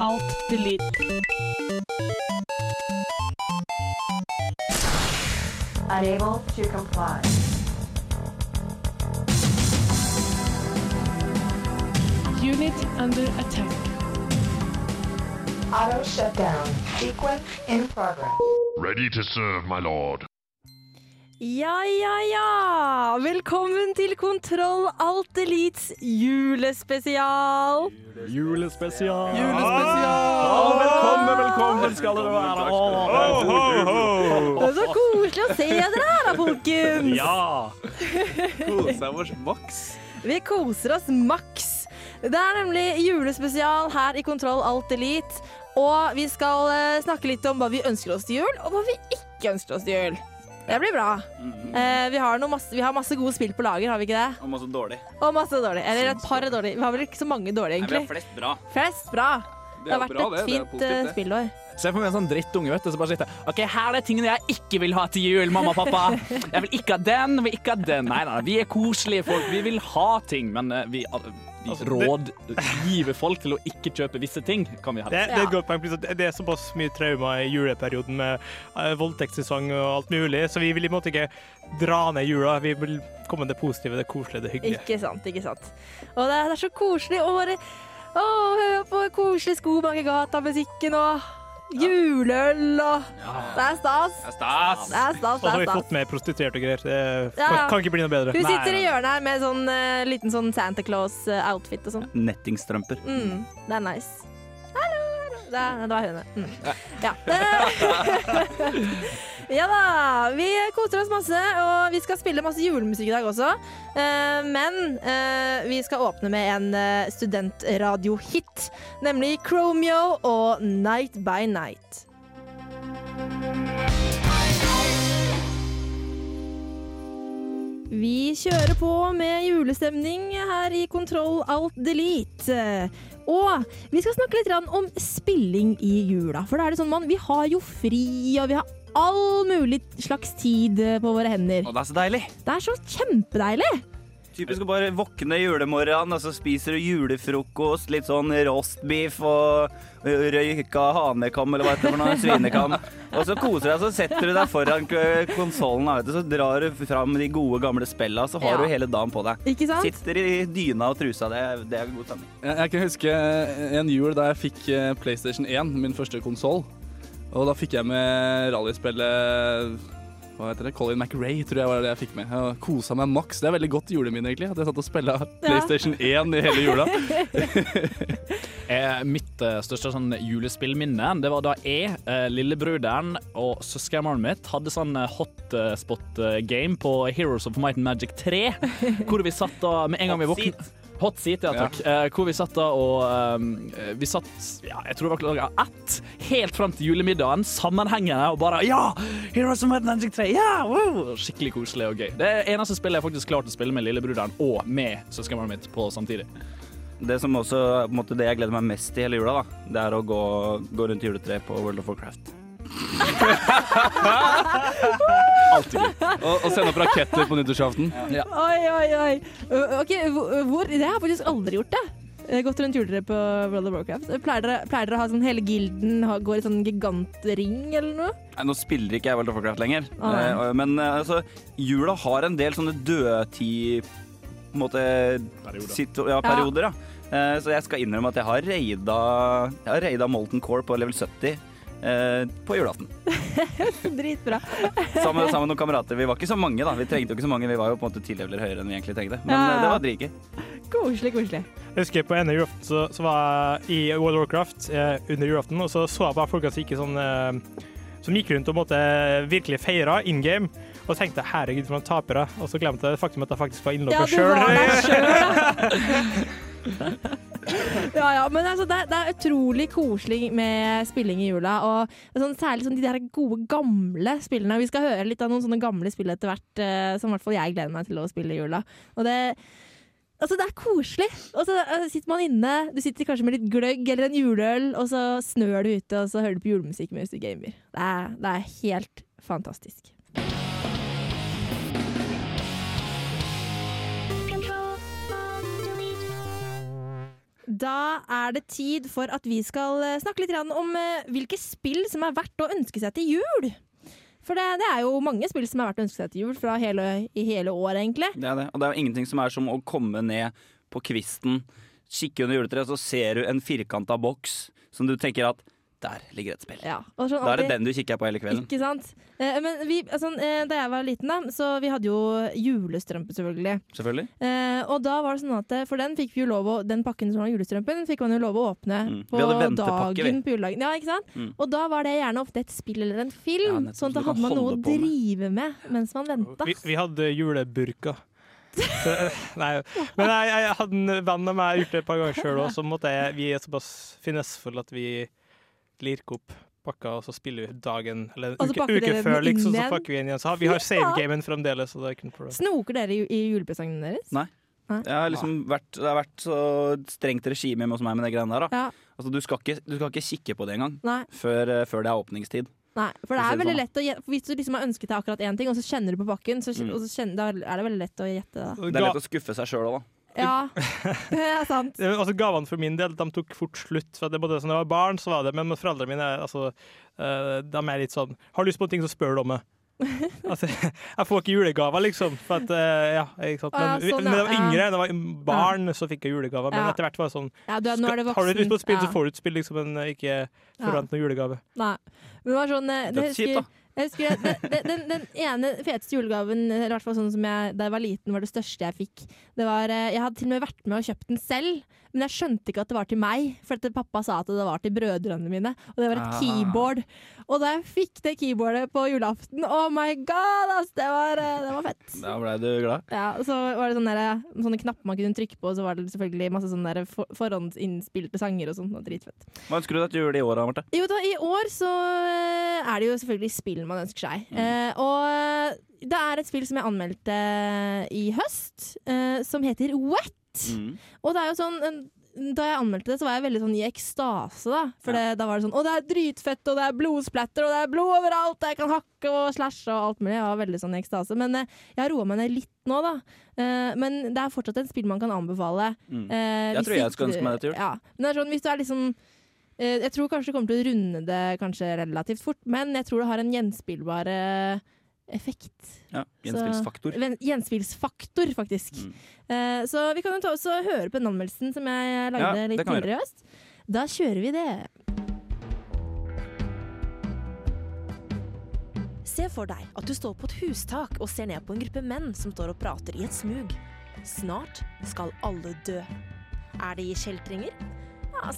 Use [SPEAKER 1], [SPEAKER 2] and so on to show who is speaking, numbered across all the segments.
[SPEAKER 1] Kontroll, alt, delete.
[SPEAKER 2] Unable to comply.
[SPEAKER 1] Unit under attack.
[SPEAKER 2] Auto shutdown. Sequence in progress.
[SPEAKER 3] Ready to serve, my lord.
[SPEAKER 4] Ja, ja, ja! Velkommen til Kontroll Alt Elites julespesial.
[SPEAKER 5] Julespesial.
[SPEAKER 6] Julespesial!
[SPEAKER 5] velkommen, velkommen skal dere være.
[SPEAKER 4] Det er så koselig å se dere her, da, folkens.
[SPEAKER 5] Ja!
[SPEAKER 6] Koser oss maks.
[SPEAKER 4] Vi koser oss maks. Det er nemlig julespesial her i Kontroll Alt Elite. Og vi skal eh, snakke litt om hva vi ønsker oss til jul, og hva vi ikke ønsker oss til jul. Det blir bra. Eh, vi, har masse, vi har masse gode spill på lager, har vi ikke det?
[SPEAKER 6] Og masse dårlig.
[SPEAKER 4] Og masse dårlig. Eller et par dårlige. Vi har vel ikke så mange dårlige,
[SPEAKER 6] Nei, vi har flest bra.
[SPEAKER 4] Flest bra. Det har vært
[SPEAKER 6] bra,
[SPEAKER 4] et
[SPEAKER 6] det. Det er
[SPEAKER 4] fint
[SPEAKER 6] positivt,
[SPEAKER 4] eh,
[SPEAKER 6] det.
[SPEAKER 4] jeg
[SPEAKER 5] Se for meg en sånn drittunge, vet du, som bare sitter OK, her er det tingene jeg ikke vil ha til jul, mamma og pappa. Jeg vil ikke ha den, vil ikke ha den. Nei, nei, nei, vi er koselige folk. Vi vil ha ting, men eh, vi, vi
[SPEAKER 7] Altså,
[SPEAKER 5] rådgiver folk til å ikke kjøpe visse ting, kan vi
[SPEAKER 7] Det,
[SPEAKER 5] helst.
[SPEAKER 7] det er et godt poeng. Det er såpass mye traumer i juleperioden med uh, voldtektssesong og alt mulig, så vi vil i en måte ikke dra ned jula. Vi vil komme med det positive, det koselige, det hyggelige.
[SPEAKER 4] Ikke sant, ikke sant. Og det er, det er så koselig å bare å, høre på koselig Skomakergata-musikken og juleøl og Det er stas.
[SPEAKER 6] Det er stas.
[SPEAKER 4] Det er stas,
[SPEAKER 7] Og så har vi fått med prostituerte og greier. Det
[SPEAKER 4] Ja,
[SPEAKER 7] kan ikke bli noe bedre.
[SPEAKER 4] Hun
[SPEAKER 7] Nei,
[SPEAKER 4] sitter i hjørnet her med sånn eh, liten sånn Santa Claus-outfit og sånn.
[SPEAKER 6] Nettingstrømper.
[SPEAKER 4] Mm, det er nice. Hallo, hallo. Det, det var hun. Mm. Ja. ja da. Vi koser oss masse, og vi skal spille masse julemusikk i dag også. Eh, men eh, vi skal åpne med en uh, studentradiohit, nemlig Chromeo og Night by Night. Vi kjører på med julestemning her i Kontroll Alt Delete. Og vi skal snakke litt om spilling i jula. For da er det sånn, man, vi har jo fri, og vi har all mulig slags tid på våre hender.
[SPEAKER 6] Og det er så deilig.
[SPEAKER 4] Det er så kjempedeilig.
[SPEAKER 6] Typisk å bare våkne julemorgen, og så spiser du julefrokost, litt sånn roastbeef og røyka hanekam, eller hva heter det for noe, svinekam. Og så koser du deg, så setter du deg foran konsollen, vet så drar du fram de gode, gamle spella, så har
[SPEAKER 4] Ja.
[SPEAKER 6] du hele dagen på deg.
[SPEAKER 4] Ikke sant?
[SPEAKER 6] Sitter i dyna og trusa, det, det er god stemning.
[SPEAKER 8] Jeg, jeg kan huske en jul da jeg fikk eh, PlayStation 1, min første konsoll. Og da fikk jeg med rallyspillet hva heter det? Colin McRae, tror jeg var det jeg fikk med. Jeg kosa meg maks. Det er veldig godt juleminne, egentlig. At jeg satt og spilla PlayStation 1 i hele jula.
[SPEAKER 5] Eh, mitt eh, største sånn julespillminne Det var da jeg, lillebruderen lillebroderen og søskenbarnet mitt hadde sånn eh, hotspot-game på Heroes of Might and Magic 3. Hvor vi satt da med en gang vi våknet Hot seat, ja takk. Eh, hvor vi satt da og eh, Vi satt ja, jeg tror det var klokka ett helt fram til julemiddagen sammenhengende og bare Ja! Heroes of Magic 3! Ja! Wow! Skikkelig koselig og gøy. Det er eneste spillet jeg faktisk klarte å spille med lillebroderen og med søskenbarnet mitt på samtidig.
[SPEAKER 6] Det som også, på en måte, det jeg gleder meg mest til hele jula, da, det er å gå, gå rundt juletreet på World of Warcraft.
[SPEAKER 8] Alltid gøy. Og, og sende opp raketter på nyttårsaften.
[SPEAKER 4] Oi, oi, oi. Uh, Ok, hvor, Det har jeg faktisk aldri gjort, det. Gått rundt juletreet på World of Warcraft. Pleier dere, pleier dere å ha sånn hele gilden ha- går i sånn gigantring eller noe?
[SPEAKER 6] Nei, nå spiller ikke jeg World of Warcraft lenger,
[SPEAKER 4] Ah.
[SPEAKER 6] Eh, men eh, altså, jula har en del sånne dødtid på en måte,
[SPEAKER 5] Perioder.
[SPEAKER 6] ja, perioder. Ja. Eh, så jeg skal innrømme at jeg har raida, jeg har raida Molten Core på level 70 eh, på julaften.
[SPEAKER 4] Dritbra.
[SPEAKER 6] Sammen, sammen med noen kamerater. Vi var ikke så mange, da. Vi trengte jo ikke så mange. Vi var jo på en måte ti leveler høyere enn vi egentlig trengte. Men
[SPEAKER 4] Ja,
[SPEAKER 6] eh,
[SPEAKER 4] ja.
[SPEAKER 6] det var dritgøy.
[SPEAKER 4] Koselig, koselig.
[SPEAKER 7] Jeg husker på en julaften så, så var jeg i World of Warcraft eh, under julaften, og så så jeg bare folka som gikk sånn eh, som gikk rundt og måtte virkelig feira in game. Og tenkte herregud, for noen tapere. Og så glemte jeg faktum at jeg faktisk var
[SPEAKER 4] Ja, var der
[SPEAKER 7] sjøl.
[SPEAKER 4] Ja, ja, men altså, det, er, det er utrolig koselig med spilling i jula. Og sånn, særlig sånn de der gode, gamle spillene. Vi skal høre litt av noen sånne gamle spill etter hvert, eh, som i hvert fall jeg gleder meg til å spille i jula. Og det Altså, det er koselig. Og så eh, sitter man inne, du sitter kanskje med litt gløgg eller en juleøl, og så snør du ute, og så hører du på julemusikk mens du gamer. Det er, det er helt fantastisk. Da er det tid for at vi skal eh, snakke litt om eh, hvilke spill som er verdt å ønske seg til jul. For det, det er jo mange spill som er verdt å ønske seg til jul fra hele, i hele år, egentlig.
[SPEAKER 6] Det er det. Og det er jo ingenting som er som å komme ned på kvisten, kikke under juletreet, så ser du en firkanta boks som du tenker at der ligger et spill.
[SPEAKER 4] Ja, og sånn
[SPEAKER 6] Da er det den du kikker på hele kvelden.
[SPEAKER 4] Ikke sant? Eh, men vi, altså, eh, da jeg var liten, da, så vi hadde jo julestrømpe, selvfølgelig.
[SPEAKER 6] Selvfølgelig.
[SPEAKER 4] Eh, og da var det sånn at eh, For den fikk vi jo lov å Den pakken som var julestrømpen, fikk man jo lov å åpne
[SPEAKER 6] Mm.
[SPEAKER 4] på dagen
[SPEAKER 6] vi.
[SPEAKER 4] på juledagen. Ja, ikke sant?
[SPEAKER 6] Mm.
[SPEAKER 4] Og da var det gjerne ofte et spill eller en
[SPEAKER 6] Ja,
[SPEAKER 4] film,
[SPEAKER 6] nettopp,
[SPEAKER 4] sånn at da hadde man noe å
[SPEAKER 6] drive med.
[SPEAKER 4] med mens man venta.
[SPEAKER 7] Vi, vi hadde juleburka. Så, eh, nei, men jeg, jeg hadde en venn av meg, gjort det et par ganger sjøl òg, så måtte jeg, vi er såpass finessfulle at vi lirker opp pakka, og så spiller vi dagen Eller
[SPEAKER 4] en
[SPEAKER 7] uke, uke før, liksom, så pakker vi inn igjen. Så vi har save-gamen fremdeles. Så det er ikke noe problem.
[SPEAKER 4] Snoker dere i, i julepresangene deres?
[SPEAKER 6] Nei. Jeg har liksom vært, det har vært så strengt regime hos meg med de greiene der. Da.
[SPEAKER 4] Ja.
[SPEAKER 6] Altså, du, skal ikke, du skal ikke kikke på det engang før, eh, før det er åpningstid.
[SPEAKER 4] Nei, for det er veldig
[SPEAKER 6] sånn.
[SPEAKER 4] lett å gjette. Hvis du liksom har ønsket deg akkurat én ting, og så kjenner du på pakken, så,
[SPEAKER 6] Mm.
[SPEAKER 4] og så kjenner, da er det veldig lett å gjette det.
[SPEAKER 6] Det er lett å skuffe seg sjøl òg, da.
[SPEAKER 4] Ja, det er sant.
[SPEAKER 7] Eh, Altså Gavene for min del de tok fort slutt. For det både Når jeg var barn, så var det Men foreldrene mine altså, eh, de er litt sånn Har du lyst på en ting, så spør du om det. Altså, jeg får ikke julegaver, liksom. For at, eh, ja, ikke sant?
[SPEAKER 4] Men, ja,
[SPEAKER 7] Men, vi-
[SPEAKER 4] sånn,
[SPEAKER 7] når jeg var yngre, da jeg var barn, så fikk jeg julegaver. Men
[SPEAKER 4] Ja.
[SPEAKER 7] etter hvert var det sånn
[SPEAKER 4] Ja, du det
[SPEAKER 7] Har du et
[SPEAKER 4] voksen.
[SPEAKER 7] spill,
[SPEAKER 4] Ja.
[SPEAKER 7] så får du et spill, liksom, men eh, ikke forvent noen julegave.
[SPEAKER 4] Nei. Men det var sånn det,
[SPEAKER 6] det
[SPEAKER 4] husker,
[SPEAKER 6] da.
[SPEAKER 4] Jeg husker at det, det, den, den ene feteste julegaven eller i hvert fall sånn som jeg, da jeg var liten, var det største jeg fikk. Det var, eh, jeg hadde til og med vært med og kjøpt den selv, men jeg skjønte ikke at det var til meg. For at pappa sa at det var til brødrene mine, og det var et
[SPEAKER 6] Ah.
[SPEAKER 4] keyboard. Og da jeg fikk det keyboardet på julaften, oh my god, ass, det var, eh, det var fett.
[SPEAKER 6] Da blei du glad.
[SPEAKER 4] Ja, og så var det sånne, der, sånne knapper man kunne trykke på, og så var det selvfølgelig masse sånne der for, forhåndsinnspilte sanger og sånt. og Dritfett.
[SPEAKER 6] Hva ønsker du deg til jul i år, da, Marte?
[SPEAKER 4] Jo da, i år så eh, er det jo selvfølgelig spill man ønsker seg.
[SPEAKER 6] Mm.
[SPEAKER 4] Eh, og det er et spill som jeg anmeldte i høst, eh, som heter Wet.
[SPEAKER 6] Mm.
[SPEAKER 4] Og det er jo sånn en- da jeg anmeldte det, så var jeg veldig sånn i ekstase. Da For det, da var det sånn Å, det er dritfett, og det er blodsplatter, og det er blod overalt, og jeg kan hakke og slashe og alt mulig. Jeg var veldig sånn i ekstase. Men eh, jeg har roa meg ned litt nå, da. Eh, men det er fortsatt et spill man kan anbefale.
[SPEAKER 6] Mm.
[SPEAKER 4] Eh,
[SPEAKER 6] Jeg tror jeg
[SPEAKER 4] skulle
[SPEAKER 6] ønske meg det til jul.
[SPEAKER 4] Ja. Men det er sånn, hvis du er liksom eh, Jeg tror kanskje du kommer til å runde det kanskje relativt fort, men jeg tror det har en gjenspillbar eh, effekt.
[SPEAKER 6] Ja, Gjenspillsfaktor.
[SPEAKER 4] Så, Gjenspillsfaktor, faktisk.
[SPEAKER 6] Mm.
[SPEAKER 4] Eh, så vi kan jo ta oss og høre på den anmeldelsen som jeg lagde
[SPEAKER 6] Ja,
[SPEAKER 4] litt tidligere i høst. Da kjører vi det. Se for deg at du står på et hustak og ser ned på en gruppe menn som står og prater i et smug. Snart skal alle dø. Er de kjeltringer?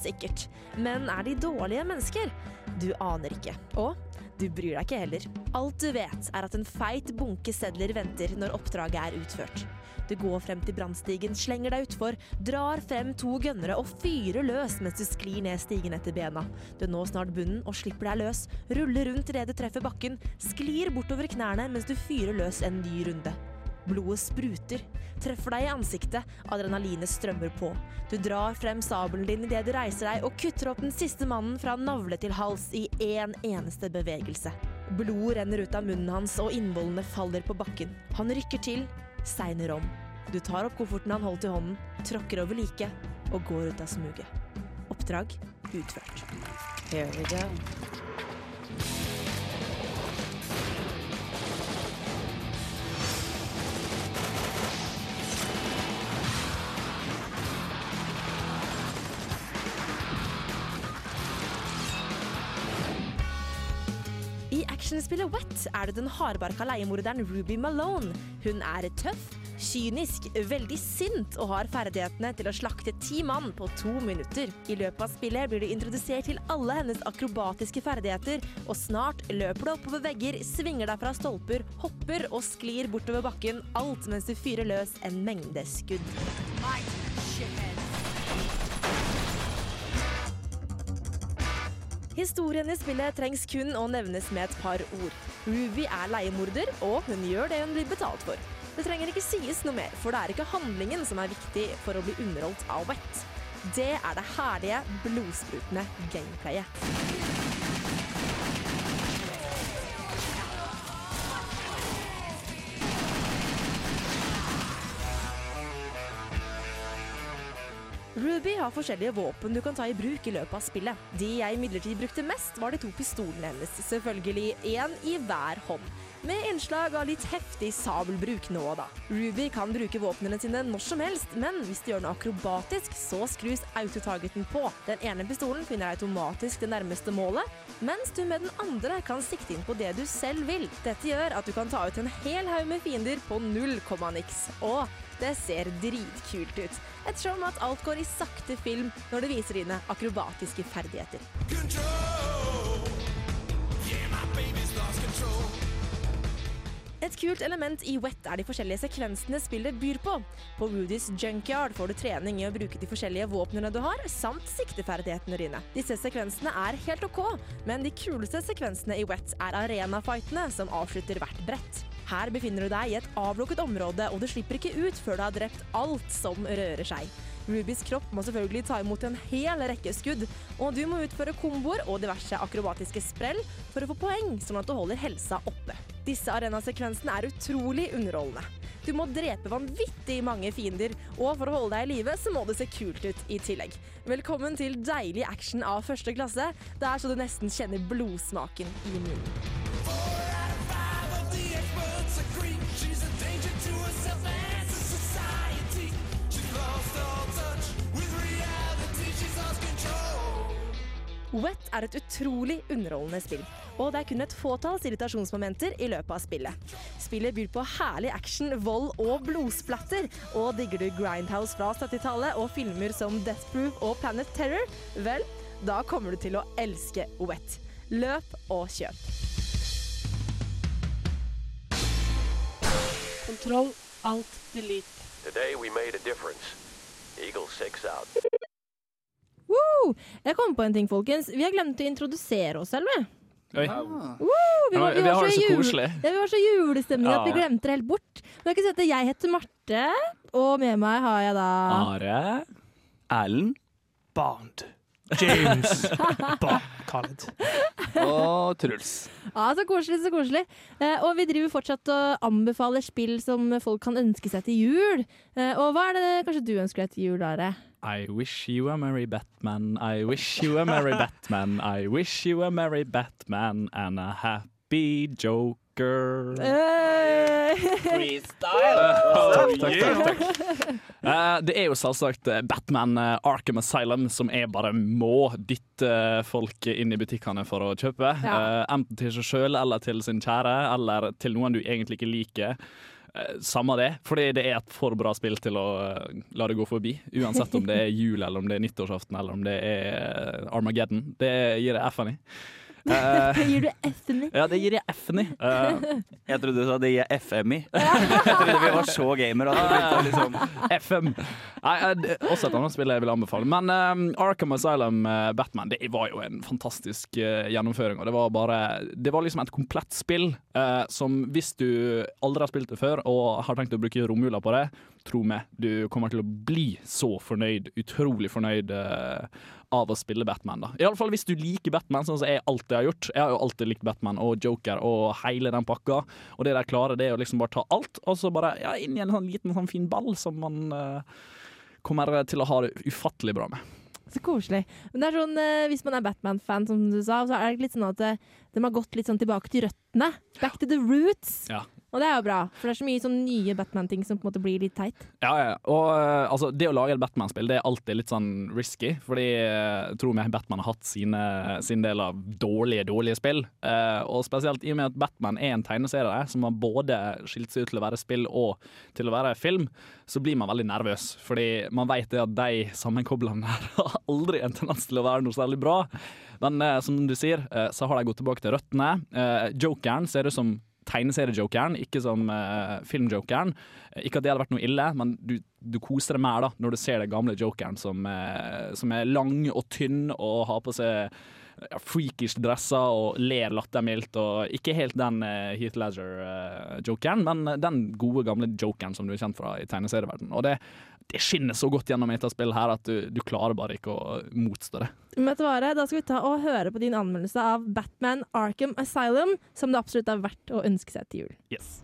[SPEAKER 4] Sikkert. Men er de dårlige mennesker? Du aner ikke. Og du bryr deg ikke heller. Alt du vet, er at en feit bunke sedler venter når oppdraget er utført. Du går frem til brannstigen, slenger deg utfor, drar frem to gønnere og fyrer løs mens du sklir ned stigen etter bena. Du når snart bunnen og slipper deg løs, ruller rundt idet du treffer bakken, sklir bortover knærne mens du fyrer løs en ny runde. Blodet spruter, treffer deg i ansiktet, adrenalinet strømmer på. Du drar frem sabelen din idet du reiser deg og kutter opp den siste mannen fra navle til hals i én eneste bevegelse. Blodet renner ut av munnen hans, og innvollene faller på bakken. Han rykker til, segner om. Du tar opp kofferten han holdt i hånden, tråkker over liket og går ut av smuget. Oppdrag utført. Here we go. Actionspillet Wet er du den hardbarka leiemorderen Ruby Malone. Hun er tøff, kynisk, veldig sint og har ferdighetene til å slakte ti mann på to minutter. I løpet av spillet blir du introdusert til alle hennes akrobatiske ferdigheter, og snart løper du oppover vegger, svinger deg fra stolper, hopper og sklir bortover bakken, alt mens du fyrer løs en mengde skudd. Historien i spillet trengs kun å nevnes med et par ord. Ruby er leiemorder, og hun gjør det hun blir betalt for. Det trenger ikke sies noe mer, for det er ikke handlingen som er viktig for å bli underholdt av Wet. Det er det herlige, blodsprutende gameplayet. Ruby har forskjellige våpen du kan ta i bruk i løpet av spillet. De jeg imidlertid brukte mest, var de to pistolene hennes. Selvfølgelig én i hver hånd. Med innslag av litt heftig sabelbruk nå og da. Ruby kan bruke våpnene sine når som helst, men hvis du gjør noe akrobatisk, så skrus autotargeten på. Den ene pistolen finner automatisk det nærmeste målet, mens du med den andre kan sikte inn på det du selv vil. Dette gjør at du kan ta ut en hel haug med fiender på null komma niks. Og det ser dritkult ut. Ettersom at alt går i sakte film når det viser dine akrobatiske ferdigheter. Et kult element i Wet er de forskjellige sekvensene spillet byr på. På Rudys junkyard får du trening i å bruke de forskjellige våpnene du har, samt sikteferdighetene dine. Disse sekvensene er helt OK, men de kuleste sekvensene i Wet er arenafightene som avslutter hvert brett. Her befinner du deg i et avlukket område, og du slipper ikke ut før du har drept alt som rører seg. Rubys kropp må selvfølgelig ta imot en hel rekke skudd, og du må utføre komboer og diverse akrobatiske sprell for å få poeng, sånn at du holder helsa oppe. Disse arenasekvensene er utrolig underholdende. Du må drepe vanvittig mange fiender, og for å holde deg i live, så må det se kult ut i tillegg. Velkommen til deilig action av første klasse. Det er så du nesten kjenner blodsmaken i munnen. Wet er et utrolig underholdende spill, og det er kun et fåtalls irritasjonsmomenter i løpet av spillet. Spillet byr på herlig action, vold og blodsplatter, og digger du Grindhouse fra 70-tallet og filmer som Death Proof og Planet Terror, vel, da kommer du til å elske Wet. Løp og kjøp.
[SPEAKER 1] Kontroll, alt, delete.
[SPEAKER 9] Today we made a difference. Eagle 6 out.
[SPEAKER 4] Woo! Jeg kom på en ting, folkens. Vi har glemt å introdusere oss selv, vi.
[SPEAKER 5] Oi.
[SPEAKER 4] Woo! Vi,
[SPEAKER 5] Ja,
[SPEAKER 4] var,
[SPEAKER 5] vi har det så koselig.
[SPEAKER 4] Ja, vi var så julestemning at vi glemte det helt bort. Men jeg kan si at jeg heter Marte, og med meg har jeg da
[SPEAKER 5] Are
[SPEAKER 6] Erlend.
[SPEAKER 7] Bond. James Bond.
[SPEAKER 8] Og Truls.
[SPEAKER 4] Ja, så koselig, så koselig. Eh, og vi driver fortsatt og anbefaler spill som folk kan ønske seg til jul. Eh, og hva er det kanskje du ønsker deg til jul, Are?
[SPEAKER 5] I wish you a merry Batman, I wish you a merry Batman, I wish you a merry Batman and a happy joker.
[SPEAKER 4] Eh,
[SPEAKER 5] Takk, takk, takk, takk. Uh, det er jo selvsagt eh, Batman uh, Arkham Asylum som er bare må dytte folk inn i butikkene for å kjøpe.
[SPEAKER 4] Ja.
[SPEAKER 5] Uh, enten til seg sjøl eller til sin kjære, eller til noen du egentlig ikke liker. Eh, Samme det, fordi det er et for bra spill til å eh, la det gå forbi. Uansett om det er jul, eller om det er nyttårsaften, eller om det er eh, Armageddon. Det gir jeg F-en i. Eh,
[SPEAKER 4] Gir du F-en i?
[SPEAKER 5] ja, det gir jeg F-en i. Uh,
[SPEAKER 6] Jeg trodde du sa det gir jeg FM i. Jeg trodde vi var så gamer at det begynte liksom
[SPEAKER 5] FM. Nei, eh, det også et annet spill jeg vil anbefale. Men eh, Arkham Asylum uh, Batman det var jo en fantastisk gjennomføring. Og det var bare Det var liksom et komplett spill som hvis du aldri har spilt det før og har tenkt å bruke romjula på det, tro meg, du kommer til å bli så fornøyd, utrolig fornøyd eh, av å spille Batman. da Iallfall hvis du liker Batman, sånn som jeg alltid har gjort. Jeg har jo alltid likt Batman og Joker og hele den pakka. Og det de klarer, det er å liksom bare ta alt, og så bare ja, inn i en sånn liten sånn fin ball som man uh, kommer til å ha det ufattelig bra med.
[SPEAKER 4] Så koselig. Men det er sånn, eh, hvis man er Batman-fan, som du sa, så er det litt sånn at eh, de har gått litt sånn tilbake til røttene. Back to the roots.
[SPEAKER 5] Ja.
[SPEAKER 4] Og det er jo bra, for det er så mye sånn nye Batman-ting som på en måte blir litt teit.
[SPEAKER 5] Ja, ja. Og eh, altså, det å lage et Batman-spill det er alltid litt sånn risky, fordi uh, tro meg, Batman har hatt sine, sin del av dårlige, dårlige spill. Eh, og spesielt i og med at Batman er en tegneserie som har både skilt seg ut til å være spill og til å være film, så blir man veldig nervøs. Fordi man vet det at de sammenkoblene her har aldri en tendens til å være noe særlig bra. Men eh, som du sier, eh, så har de gått tilbake til røttene. Eh, Jokeren ser ut som tegneseriejokeren, ikke som uh, filmjokeren. Ikke at det hadde vært noe ille, men du, du koser deg mer da når du ser den gamle jokeren som, uh, som er lang og tynn og har på seg ja, freakish dresser og ler lattermildt. Og ikke helt den uh, Heath Ledger-jokeren, men den gode, gamle jokeren som du er kjent fra i tegneserieverdenen. Og det, det skinner så godt gjennom etterspill her at du, du klarer bare ikke å motstå det.
[SPEAKER 4] Hva, Da skal vi ta og høre på din anmeldelse av Batman Arkham Asylum, som det absolutt er verdt å ønske seg til jul.
[SPEAKER 5] Yes.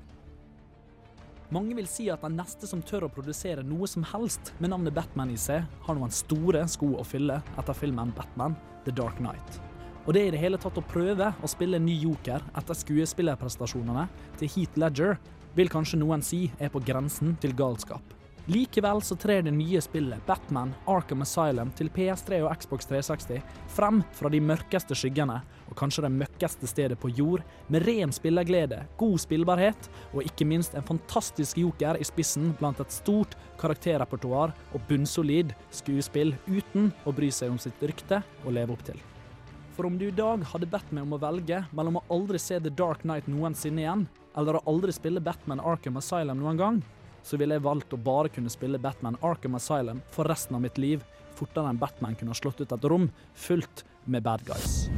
[SPEAKER 5] Mange vil si at den neste som tør å produsere noe som helst med navnet Batman i seg, har noen store sko å fylle etter filmen Batman The Dark Knight. Og det er i det hele tatt å prøve å spille en ny joker etter skuespillerprestasjonene til Heath Ledger, vil kanskje noen si er på grensen til galskap. Likevel så trer det nye spillet Batman Arkham Asylum til PS3 og Xbox 360 frem fra de mørkeste skyggene og kanskje det møkkeste stedet på jord, med ren spillerglede, god spillbarhet og ikke minst en fantastisk joker i spissen blant et stort karakterrepertoar og bunnsolid skuespill uten å bry seg om sitt rykte å leve opp til. For om du i dag hadde bedt meg om å velge mellom å aldri se The Dark Knight noensinne igjen, eller å aldri spille Batman Arkham Asylum noen gang, så ville jeg valgt å bare kunne spille Batman Arkham Asylum for resten av mitt liv, fortere enn Batman kunne ha slått ut et rom fullt med bad guys.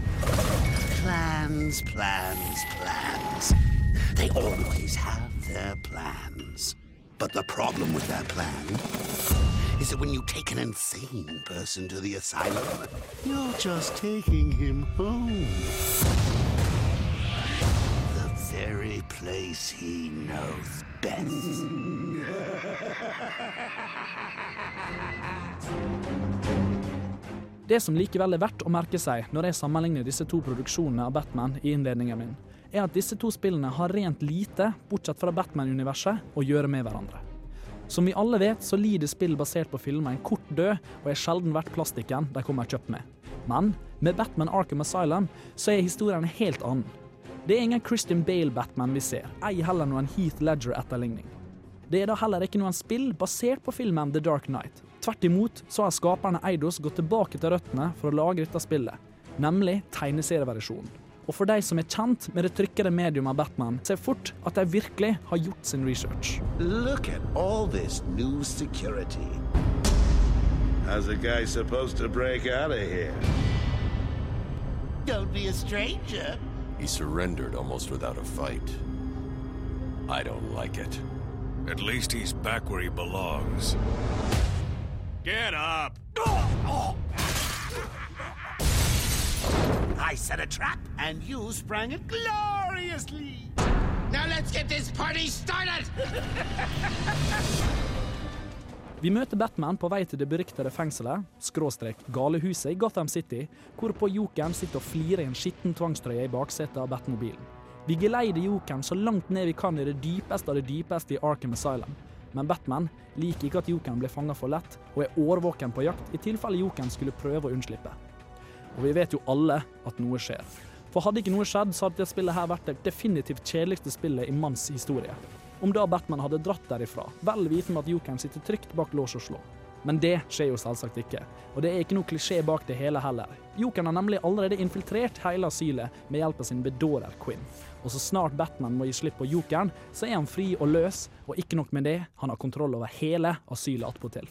[SPEAKER 10] Plans, plans, plans. They always have their plans. But the problem with their plan is that when you take an insane person to the asylum, you're just taking him home. The very place he knows best.
[SPEAKER 5] Det som likevel er verdt å merke seg når jeg sammenligner disse to produksjonene av Batman i innledningen min, er at disse to spillene har rent lite, bortsett fra Batman-universet, å gjøre med hverandre. Som vi alle vet, så lider spill basert på filmer en kort død, og er sjelden verdt plastikken de kommer kjøpt med. Men med Batman Arkham Asylum så er historien en helt annen. Det er ingen Christian Bale-Batman vi ser, ei heller noen Heath Ledger-etterligning. Det er da heller ikke noen spill basert på filmen The Dark Knight. Tvert imot så har skaperne Eidos gått tilbake til røttene for å lage dette spillet, nemlig tegneserieversjonen. Og for de som er kjent med det trykkede medium av Batman, ser fort at de virkelig har gjort sin research.
[SPEAKER 10] Look at all this new security.
[SPEAKER 11] How's a guy supposed to break out of here?
[SPEAKER 10] Don't be a stranger.
[SPEAKER 9] He surrendered almost without a fight. I don't like it.
[SPEAKER 11] At least he's back where he belongs. Get up!
[SPEAKER 10] I set a trap, and you sprang it gloriously. Now let's get this party started!
[SPEAKER 5] Vi møter Batman på vei til det beryktede fengselet, skråstrek galehuset i Gotham City, hvorpå jokeren sitter og flirer i en skitten tvangstrøye i baksetet av Batmobilen. Vi geleider jokeren så langt ned vi kan i det dypeste av det dypeste i Arkham Asylum. Men Batman liker ikke at jokeren blir fanga for lett, og er årvåken på jakt i tilfelle jokeren skulle prøve å unnslippe. Og vi vet jo alle at noe skjer. For hadde ikke noe skjedd, så hadde det spillet her vært det definitivt kjedeligste spillet i manns historie. Om da Batman hadde dratt derifra, vel vitende at jokeren sitter trygt bak lås og slå. Men det skjer jo selvsagt ikke, og det er ikke noe klisjé bak det hele heller. Jokeren har nemlig allerede infiltrert hele asylet med hjelp av sin bedårer Quinn. Og så snart Batman må gi slipp på jokeren, så er han fri og løs, og ikke nok med det, han har kontroll over hele asylet attpåtil.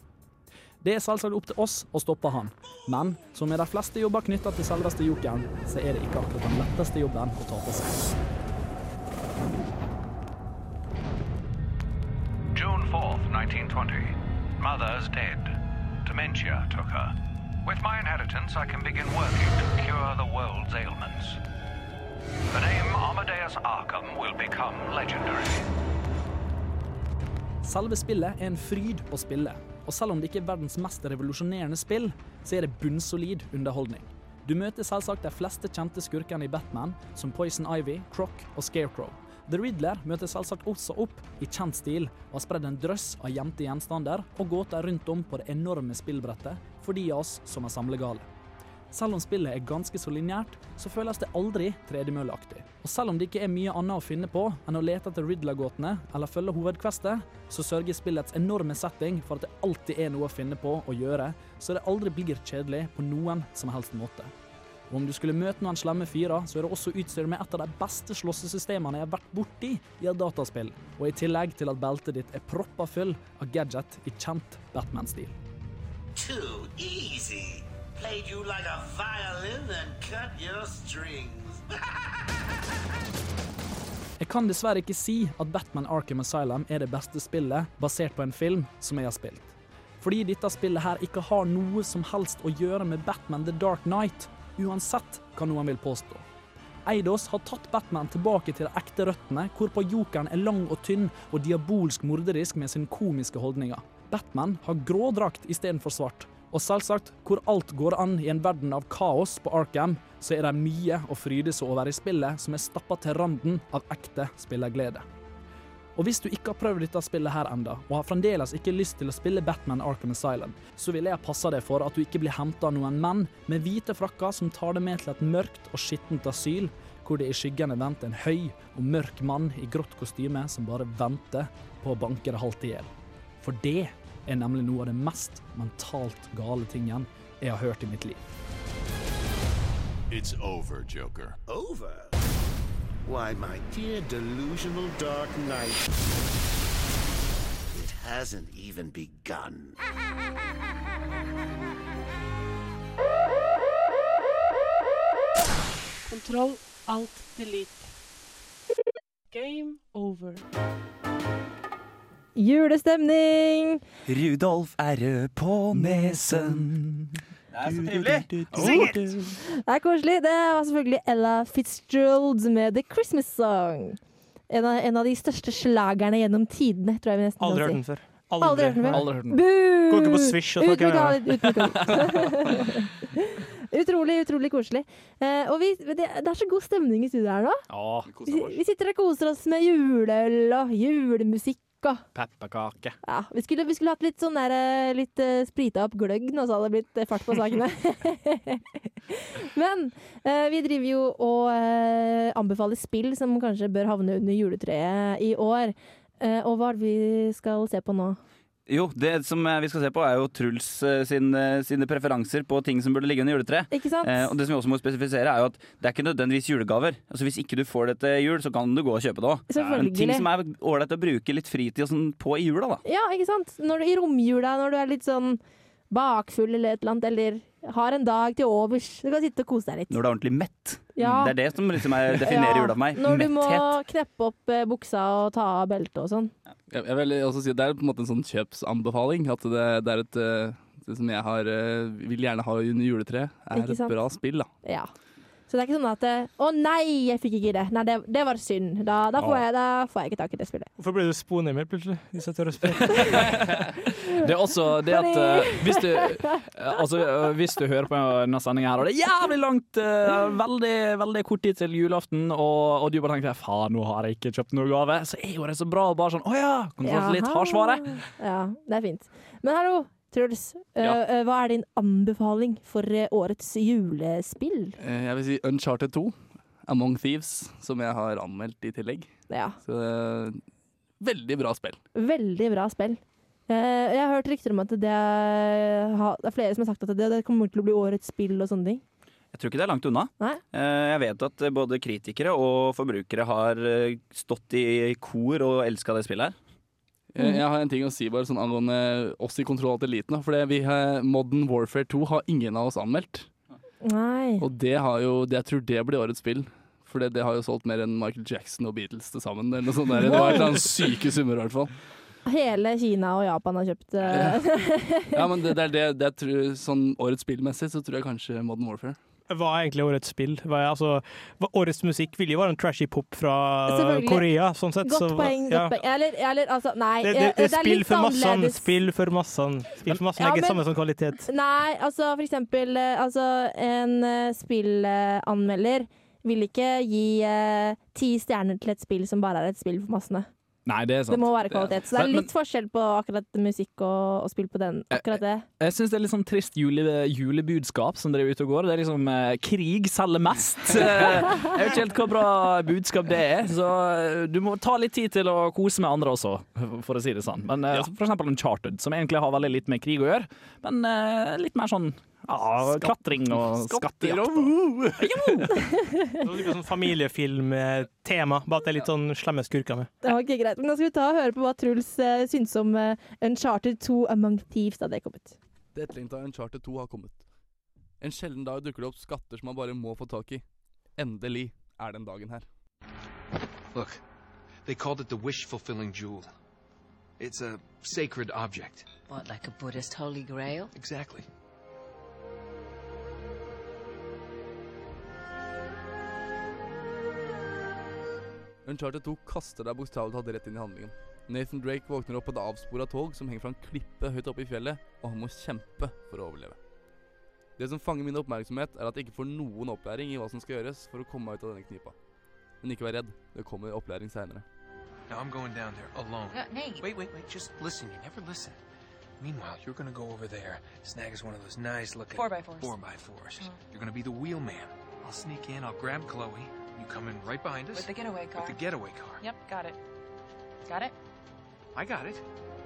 [SPEAKER 5] Det er selvsagt opp til oss å stoppe han, men som med de fleste jobber knytta til selveste jokeren, så er det ikke akkurat den letteste jobben å ta på seg.
[SPEAKER 12] June 4th, 1920. Mother's dead. Dementia took her. With my inheritance, I can begin working to cure the world's ailments. The name Amadeus Arkham will become legendary.
[SPEAKER 5] Selve spillet er en fryd å spille, og selv om det ikke er verdens mest revolusjonerende spill, så er det bunnsolid underholdning. Du møter selvsagt de fleste kjente skurkene i Batman, som Poison Ivy, Croc og Scarecrow. The Riddler møter selvsagt også opp i kjent stil og har spredd en drøss av gjemte gjenstander og gåter rundt om på det enorme spillbrettet for de av oss som er samlegale. Selv om spillet er ganske så lineært, så føles det aldri tredemølleaktig. Og selv om det ikke er mye annet å finne på enn å lete etter Riddler-gåtene eller følge hovedkvestet, så sørger spillets enorme setting for at det alltid er noe å finne på å gjøre, så det aldri blir kjedelig på noen som helst måte. Og om du skulle møte noen slemme fyrer, så er det også utstyrt med et av de beste slåssesystemene jeg har vært borti i et dataspill, og i tillegg til at beltet ditt er proppa full av gadget i kjent Batman-stil.
[SPEAKER 10] Too easy. Played you like a violin and cut your strings.
[SPEAKER 5] Jeg kan dessverre ikke si at Batman Arkham Asylum er det beste spillet basert på en film som jeg har spilt. Fordi dette spillet her ikke har noe som helst å gjøre med Batman The Dark Knight, uansett hva noen vil påstå. Eidos har tatt Batman tilbake til de ekte røttene, hvorpå jokeren er lang og tynn og diabolsk morderisk med sine komiske holdninger. Batman har grå drakt istedenfor svart. Og selvsagt, hvor alt går an i en verden av kaos på Arkham, så er det mye å fryde seg over i spillet som er stappa til randen av ekte spillerglede. Og hvis du ikke har prøvd dette spillet her enda, og har fremdeles ikke lyst til å spille Batman Arkham Asylum, så vil jeg passe deg for at du ikke blir henta av noen menn med hvite frakker som tar deg med til et mørkt og skittent asyl, hvor det i skyggene venter en høy og mørk mann i grått kostyme som bare venter på å banke det halvt i hjel. For det er nemlig noe av det mest mentalt gale tingen jeg har hørt i mitt liv.
[SPEAKER 9] It's over, Joker.
[SPEAKER 10] Over? Why, my dear delusional Dark Knight. It hasn't even begun.
[SPEAKER 1] Kontroll, alt, delete. Game over.
[SPEAKER 4] Julestemning!
[SPEAKER 6] Rudolf er rød på nesen. Det er så trivelig.
[SPEAKER 4] Det er koselig. Det var selvfølgelig Ella Fitzgerald med The Christmas Song. En av, en av de største slagerne gjennom tidene, tror jeg vi nesten
[SPEAKER 7] Aldri hørt
[SPEAKER 4] kan
[SPEAKER 7] den
[SPEAKER 4] si.
[SPEAKER 7] før.
[SPEAKER 4] Aldri hørt den før.
[SPEAKER 7] Aldri hørt den.
[SPEAKER 4] Boo!
[SPEAKER 7] Går ikke på Swish og snakker
[SPEAKER 4] med. Utrolig, utrolig koselig. Eh, og vi, det, det er så god stemning i studio her nå.
[SPEAKER 5] Ja,
[SPEAKER 4] Vi, vi sitter og koser oss med juleøl og julemusikk og
[SPEAKER 5] Pepperkake.
[SPEAKER 4] ja, vi, skulle, vi skulle hatt litt sånn der, eh, litt uh, sprita opp gløgg nå, så hadde det blitt eh, fart på sakene. Men uh, vi driver jo og uh, anbefaler spill som kanskje bør havne under juletreet i år. Uh, og hva er det vi skal se på nå?
[SPEAKER 6] Jo, det som eh, vi skal se på er jo Truls eh, sin, eh, sine preferanser på ting som burde ligge under juletreet.
[SPEAKER 4] Ikke sant?
[SPEAKER 6] Eh, og det som vi også må spesifisere er jo at det er ikke nødvendigvis julegaver. Altså Hvis ikke du får det til jul, så kan du gå og kjøpe det òg. Men ting som er ålreit å bruke litt fritid og sånn på i jula, da.
[SPEAKER 4] Ja, ikke sant? Når du, I romjula, når du er litt sånn bakfull eller et eller annet, eller har en dag til overs. Du kan sitte og kose deg litt.
[SPEAKER 6] Når du er ordentlig mett.
[SPEAKER 4] Ja.
[SPEAKER 6] Det er det som liksom er, definerer
[SPEAKER 4] Ja,
[SPEAKER 6] jula for meg.
[SPEAKER 4] Når du må kneppe opp eh, buksa og ta av beltet og sånn.
[SPEAKER 8] Jeg, jeg vil også si at Det er på en måte en sånn kjøpsanbefaling. At det, det er et eh, det som jeg har, eh, vil gjerne ha under juletreet, er et bra spill. da.
[SPEAKER 4] Ja. Så det er ikke sånn at eh, 'Å nei, jeg fikk ikke det'. Nei, det, det var synd. Da, da, får jeg, da får jeg ikke tak i det spillet.
[SPEAKER 7] Hvorfor ble du sponemer plutselig? Hvis jeg tør å spørre.
[SPEAKER 5] Det er også det at uh, hvis, du, uh, altså, uh, hvis du hører på denne sendinga her, og det er jævlig langt, veldig, veldig kort tid til julaften, og, og du bare tenker 'faen, nå har jeg ikke kjøpt noe gave', så er jo det så bra og bare sånn 'å ja', få litt, har svaret.
[SPEAKER 4] Ja, det er fint. Men hallo, Truls. eh,
[SPEAKER 8] Ja.
[SPEAKER 4] eh, hva er din anbefaling for eh, årets julespill?
[SPEAKER 8] Eh, Jeg vil si Uncharted 2, Among Thieves, som jeg har anmeldt i tillegg.
[SPEAKER 4] Ja,
[SPEAKER 8] Så veldig bra spill.
[SPEAKER 4] veldig bra spill. Eh, jeg har hørt rykter om at det er, det er flere som har sagt at det, det kommer til å bli årets spill og sånne ting.
[SPEAKER 6] Jeg tror ikke det er langt unna.
[SPEAKER 4] Nei?
[SPEAKER 6] Eh, Jeg vet at både kritikere og forbrukere har stått i kor og elska det spillet her.
[SPEAKER 8] Eh, Jeg har en ting å si bare sånn angående oss i Kontroll Alt Eliten. For vi har, Modern Warfare 2 har ingen av oss anmeldt.
[SPEAKER 4] Nei.
[SPEAKER 8] Og det har jo, jeg tror det blir årets spill. For det, det har jo solgt mer enn Michael Jackson og Beatles til sammen. Eller noe sånt der. Det var et eller annet syke summer i hvert fall.
[SPEAKER 4] Hele Kina og Japan har kjøpt uh...
[SPEAKER 8] Ja, men det, det er det, det tror, sånn årets spillmessig så tror jeg kanskje Modern Warfare.
[SPEAKER 7] Hva er egentlig årets spill? Hva er, altså, årets musikk vil jo være en trashy pop fra Korea, sånn sett.
[SPEAKER 4] Godt
[SPEAKER 7] så-
[SPEAKER 4] poeng.
[SPEAKER 7] ja.
[SPEAKER 4] Godt poeng. Eller, eller altså, nei.
[SPEAKER 7] Det, det,
[SPEAKER 4] det,
[SPEAKER 7] det er spill
[SPEAKER 4] litt
[SPEAKER 7] for massene. Spill for massene. Spill for massene
[SPEAKER 4] Ja,
[SPEAKER 7] er ikke samme som kvalitet.
[SPEAKER 4] Nei, altså for eksempel eh, altså, En eh, spillanmelder vil ikke gi eh, ti stjerner til et spill som bare er et spill for massene.
[SPEAKER 5] Nei, det er sant.
[SPEAKER 4] Det må være kvalitet. Så det er litt forskjell på akkurat musikk og, og spill på den. Akkurat det.
[SPEAKER 5] Jeg syns det er litt sånn trist jule, julebudskap som driver ute og går. Det er liksom eh, krig selger mest. Eh, jeg vet ikke helt hva bra budskap det er, så eh, du må ta litt tid til å kose med andre også, for å si det sånn. Men eh, for eksempel Uncharted, som egentlig har veldig litt med krig å gjøre, men eh, litt mer sånn ja, klatring og skattejakt.
[SPEAKER 8] og
[SPEAKER 7] er sånn familiefilmtema, bare at det er litt sånn slemme skurker med.
[SPEAKER 4] Det var ikke greit. Men nå skal vi ta og høre på hva Truls uh, syns om uh, Uncharted 2 Among Thieves da det kom ut.
[SPEAKER 8] Det etterlengta Uncharted 2 har kommet. En sjelden dag dukker det opp skatter som man bare må få tak i. Endelig er den dagen her.
[SPEAKER 13] Look, they called it the wish fulfilling jewel. It's a sacred object.
[SPEAKER 14] What, like a Buddhist holy grail?
[SPEAKER 13] Exactly.
[SPEAKER 8] Uncharted 2 kaster deg bokstavelig talt rett inn i handlingen. Nathan Drake våkner opp på et avspora tog som henger fra en klippe høyt oppe i fjellet, og han må kjempe for å overleve. Det som fanger min oppmerksomhet, er at jeg ikke får noen opplæring i hva som skal gjøres for å komme meg ut av denne knipa. Men ikke vær redd, det kommer opplæring seinere.
[SPEAKER 13] Now I'm going down there alone.
[SPEAKER 14] Uh, Nate.
[SPEAKER 13] Wait, wait, wait. Just listen. You never listen. Meanwhile, you're gonna go over there, snag us one of those nice looking
[SPEAKER 14] Four by fours.
[SPEAKER 13] Four by 4s
[SPEAKER 14] Mhm.
[SPEAKER 13] You're gonna be the wheelman. I'll sneak in. I'll grab Chloe. You come in right behind us
[SPEAKER 14] With the getaway car.
[SPEAKER 13] with the getaway car.
[SPEAKER 14] Yep, got it. Got it?
[SPEAKER 13] I got it.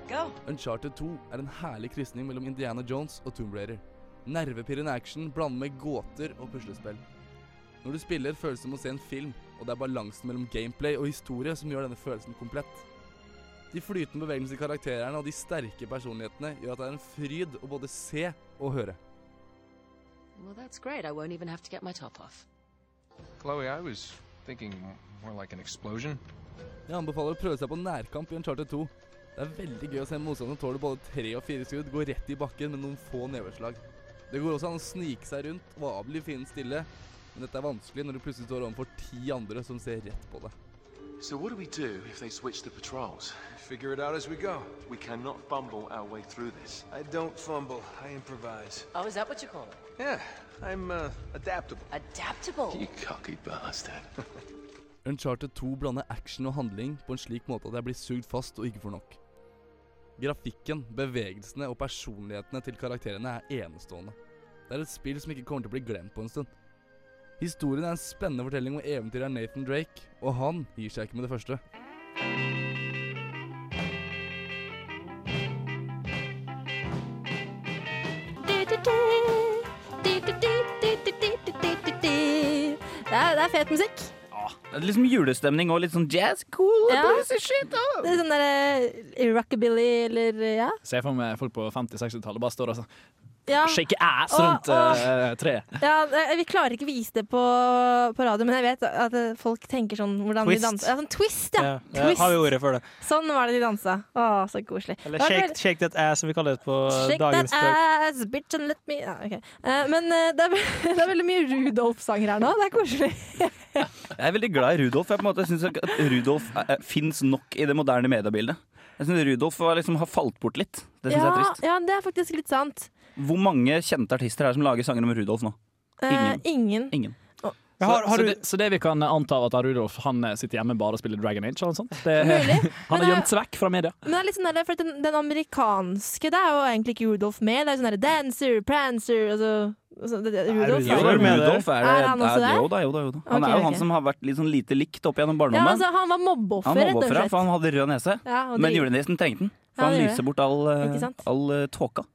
[SPEAKER 14] Go.
[SPEAKER 8] Uncharted 2 er en herlig krysning mellom Indiana Jones og Tomb Raider. Nervepirrende action blandet med gåter og puslespill. Når du spiller, føles det som å se en film, og det er balansen mellom gameplay og historie som gjør denne følelsen komplett. De flytende bevegelsene i karakterene og de sterke personlighetene gjør at det er en fryd å både se og høre.
[SPEAKER 14] Well, that's great. I won't even have to get my top off.
[SPEAKER 13] Chloe, I was thinking more like an explosion.
[SPEAKER 8] Jeg anbefaler å prøve seg på nærkamp i Uncharted 2. Det er veldig gøy å se en motstander tåle både tre og fire skudd gå rett i bakken med noen få neveslag. Det går også an å snike seg rundt og avbli fienden stille, men dette er vanskelig når du plutselig står overfor ti andre som ser rett på deg.
[SPEAKER 15] So what do we do if they switch the patrols?
[SPEAKER 11] Figure it out as we go.
[SPEAKER 15] We cannot fumble our way through this.
[SPEAKER 11] I don't fumble. I improvise.
[SPEAKER 14] Oh, is that what you call it?
[SPEAKER 11] Yeah, I'm uh, adaptable.
[SPEAKER 14] Adaptable.
[SPEAKER 15] You cocky bastard.
[SPEAKER 8] Uncharted 2 blander action og handling på en slik måte at jeg blir sugd fast og ikke får nok. Grafikken, bevegelsene og personlighetene til karakterene er enestående. Det er et spill som ikke kommer til å bli glemt på en stund. Historien er en spennende fortelling om eventyret av Nathan Drake, og han gir seg ikke med det første.
[SPEAKER 4] Det er, det er fet musikk.
[SPEAKER 6] Det er liksom julestemning og litt sånn jazz. Cool.
[SPEAKER 4] Ja.
[SPEAKER 6] shit. Oh.
[SPEAKER 4] Det er sånn derre rockabilly eller ja.
[SPEAKER 5] Se for meg folk på 50-60-tallet bare står og sånn
[SPEAKER 4] ja.
[SPEAKER 5] shake ass rundt
[SPEAKER 4] og-
[SPEAKER 5] eh, treet.
[SPEAKER 4] Ja, Vi klarer ikke vise det på, på radio, men jeg vet at eh, folk tenker sånn hvordan
[SPEAKER 7] Twist.
[SPEAKER 4] de danser. Ja, sånn twist, ja.
[SPEAKER 7] Ja, ja,
[SPEAKER 4] twist.
[SPEAKER 7] har vi ordet for det.
[SPEAKER 4] Sånn var det de dansa. Å, så koselig.
[SPEAKER 7] Eller shake, shake that ass, som vi kaller det på
[SPEAKER 4] Shake
[SPEAKER 7] dagens
[SPEAKER 4] that ass, bitch and let me ja, okay. Eh, Men det er, det er veldig mye Rudolf-sanger her nå. Det er koselig.
[SPEAKER 6] Jeg er veldig glad i Rudolf. Jeg på en måte synes at Rudolf fins nok i det moderne mediebildet. Jeg synes Rudolf liksom, har falt bort litt. Det syns jeg er trist.
[SPEAKER 4] ja, det er faktisk litt sant.
[SPEAKER 6] Hvor mange kjente artister er det som lager sanger om Rudolf nå?
[SPEAKER 4] Eh, ingen.
[SPEAKER 6] Ingen.
[SPEAKER 5] Så,
[SPEAKER 7] har- har
[SPEAKER 5] så,
[SPEAKER 7] du-
[SPEAKER 5] det, så det vi kan anta at Rudolf han eh, sitter hjemme bare og spiller Dragon Age? Eller sånt. Det, han har gjemt seg vekk fra media.
[SPEAKER 4] Men det er litt sånn der, for den, den amerikanske Det er jo egentlig ikke Rudolf med. Det er sånn der Dancer, Prancer altså, altså, det, det, Rudolf er,
[SPEAKER 6] da, Rudolf er,
[SPEAKER 4] Er han også
[SPEAKER 6] er-
[SPEAKER 4] der?
[SPEAKER 6] Jo da, jo da. Jo da. Han
[SPEAKER 4] okay,
[SPEAKER 6] er jo
[SPEAKER 4] okay.
[SPEAKER 6] han som har vært litt, sånn lite likt opp gjennom
[SPEAKER 4] Ja,
[SPEAKER 6] barndommen.
[SPEAKER 4] altså, han var
[SPEAKER 6] han
[SPEAKER 4] mobbeoffer, rett og slett.
[SPEAKER 6] for han hadde rød nese.
[SPEAKER 4] Ja,
[SPEAKER 6] Men
[SPEAKER 4] det-
[SPEAKER 6] julenissen trengte den,
[SPEAKER 4] Ja,
[SPEAKER 6] for han lyser bort all, eh, all eh, tåka.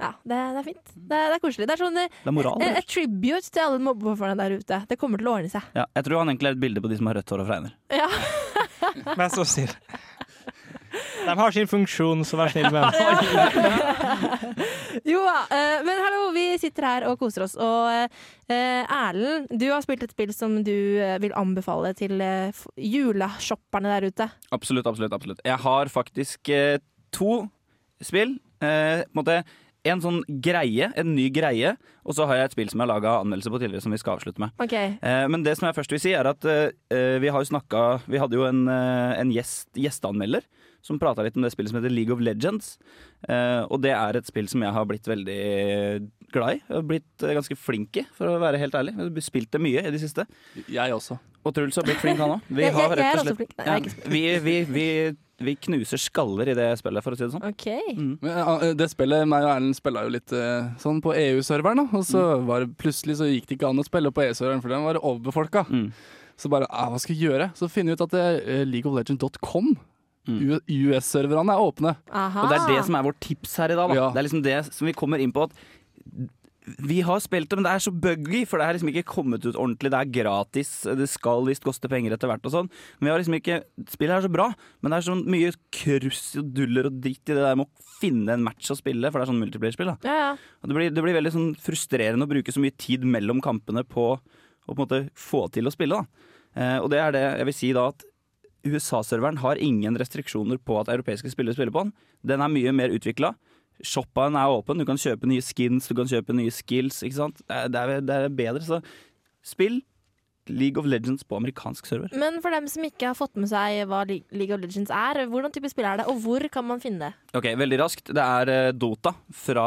[SPEAKER 4] Ja, det, det er fint. Det, er- det er koselig. Det er sånn eh,
[SPEAKER 6] Det er moral,
[SPEAKER 4] et, et tribute til alle mobbeofrene der ute. Det kommer til å ordne seg.
[SPEAKER 6] Ja, jeg tror han egentlig er et bilde på de som har rødt hår og fregner.
[SPEAKER 4] Ja.
[SPEAKER 7] Mest så snill. De har sin funksjon, så vær snill med dem.
[SPEAKER 4] Jo da. eh, men hallo, vi sitter her og koser oss. Og eh, Erlend, du har spilt et spill som du eh, vil anbefale til eh, juleshopperne der ute.
[SPEAKER 6] Absolutt, absolutt. absolutt. Jeg har faktisk eh, to spill. Eh, på en måte en sånn greie, en ny greie, og så har jeg et spill som jeg har laga anmeldelse på tidligere, som vi skal avslutte med.
[SPEAKER 4] Okay.
[SPEAKER 6] Eh, men det som jeg først vil si, er at eh, vi har jo snakka Vi hadde jo en, eh, en gjest, gjesteanmelder som prata litt om det spillet som heter League of Legends. Eh, og det er et spill som jeg har blitt veldig glad i. Jeg har blitt eh, ganske flink i, for å være helt ærlig. Jeg har spilt det mye i det siste.
[SPEAKER 8] Jeg også.
[SPEAKER 6] Og Truls har blitt flink, han òg. Vi
[SPEAKER 4] Jeg-
[SPEAKER 6] har
[SPEAKER 4] jeg- jeg
[SPEAKER 6] rett
[SPEAKER 4] er
[SPEAKER 6] og
[SPEAKER 4] også
[SPEAKER 6] slett
[SPEAKER 4] flink. Nei, jeg er
[SPEAKER 6] ja, vi, vi, vi, vi knuser skaller i det spillet, for å si det sånn.
[SPEAKER 4] OK.
[SPEAKER 8] Men, det spillet, meg og Erlend spilla jo litt eh, sånn på EU-serveren. Og så var det plutselig så gikk det ikke an å spille på EU-serveren, for den var overbefolka. Så bare ah, hva skal jeg gjøre? Så finner vi ut at uh, Mm. US-serverne, er åpne.
[SPEAKER 4] Aha.
[SPEAKER 6] Og det er det som er vårt tips her i dag. Da.
[SPEAKER 8] Ja.
[SPEAKER 6] Det er liksom det som vi kommer inn på. At vi har spilt det, men det er så buggy, for det er liksom ikke kommet ut ordentlig. Det er gratis, det skal visst koste penger etter hvert og sånn. Men vi har liksom ikke Spillet er så bra, men det er så mye kruss og duller og dritt i det der med å finne en match å spille, for det er sånn multiplayer-spill. da.
[SPEAKER 4] Ja, ja.
[SPEAKER 6] Det blir, det blir veldig sånn frustrerende å bruke så mye tid mellom kampene på å på en måte få til å spille. Da. Eh, og det er det jeg vil si da at USA-serveren har ingen restriksjoner på at europeiske spillere spiller på den. Den er mye mer utvikla. Shoppaen er åpen, du kan kjøpe nye skins, du kan kjøpe nye skills. Ikke sant? Det er, det er, er bedre, så spill League of Legends på amerikansk server.
[SPEAKER 4] Men for dem som ikke har fått med seg hva League of Legends er, hvordan type spill er det, og hvor kan man finne det?
[SPEAKER 6] Ok, Veldig raskt. Det er eh, Dota fra,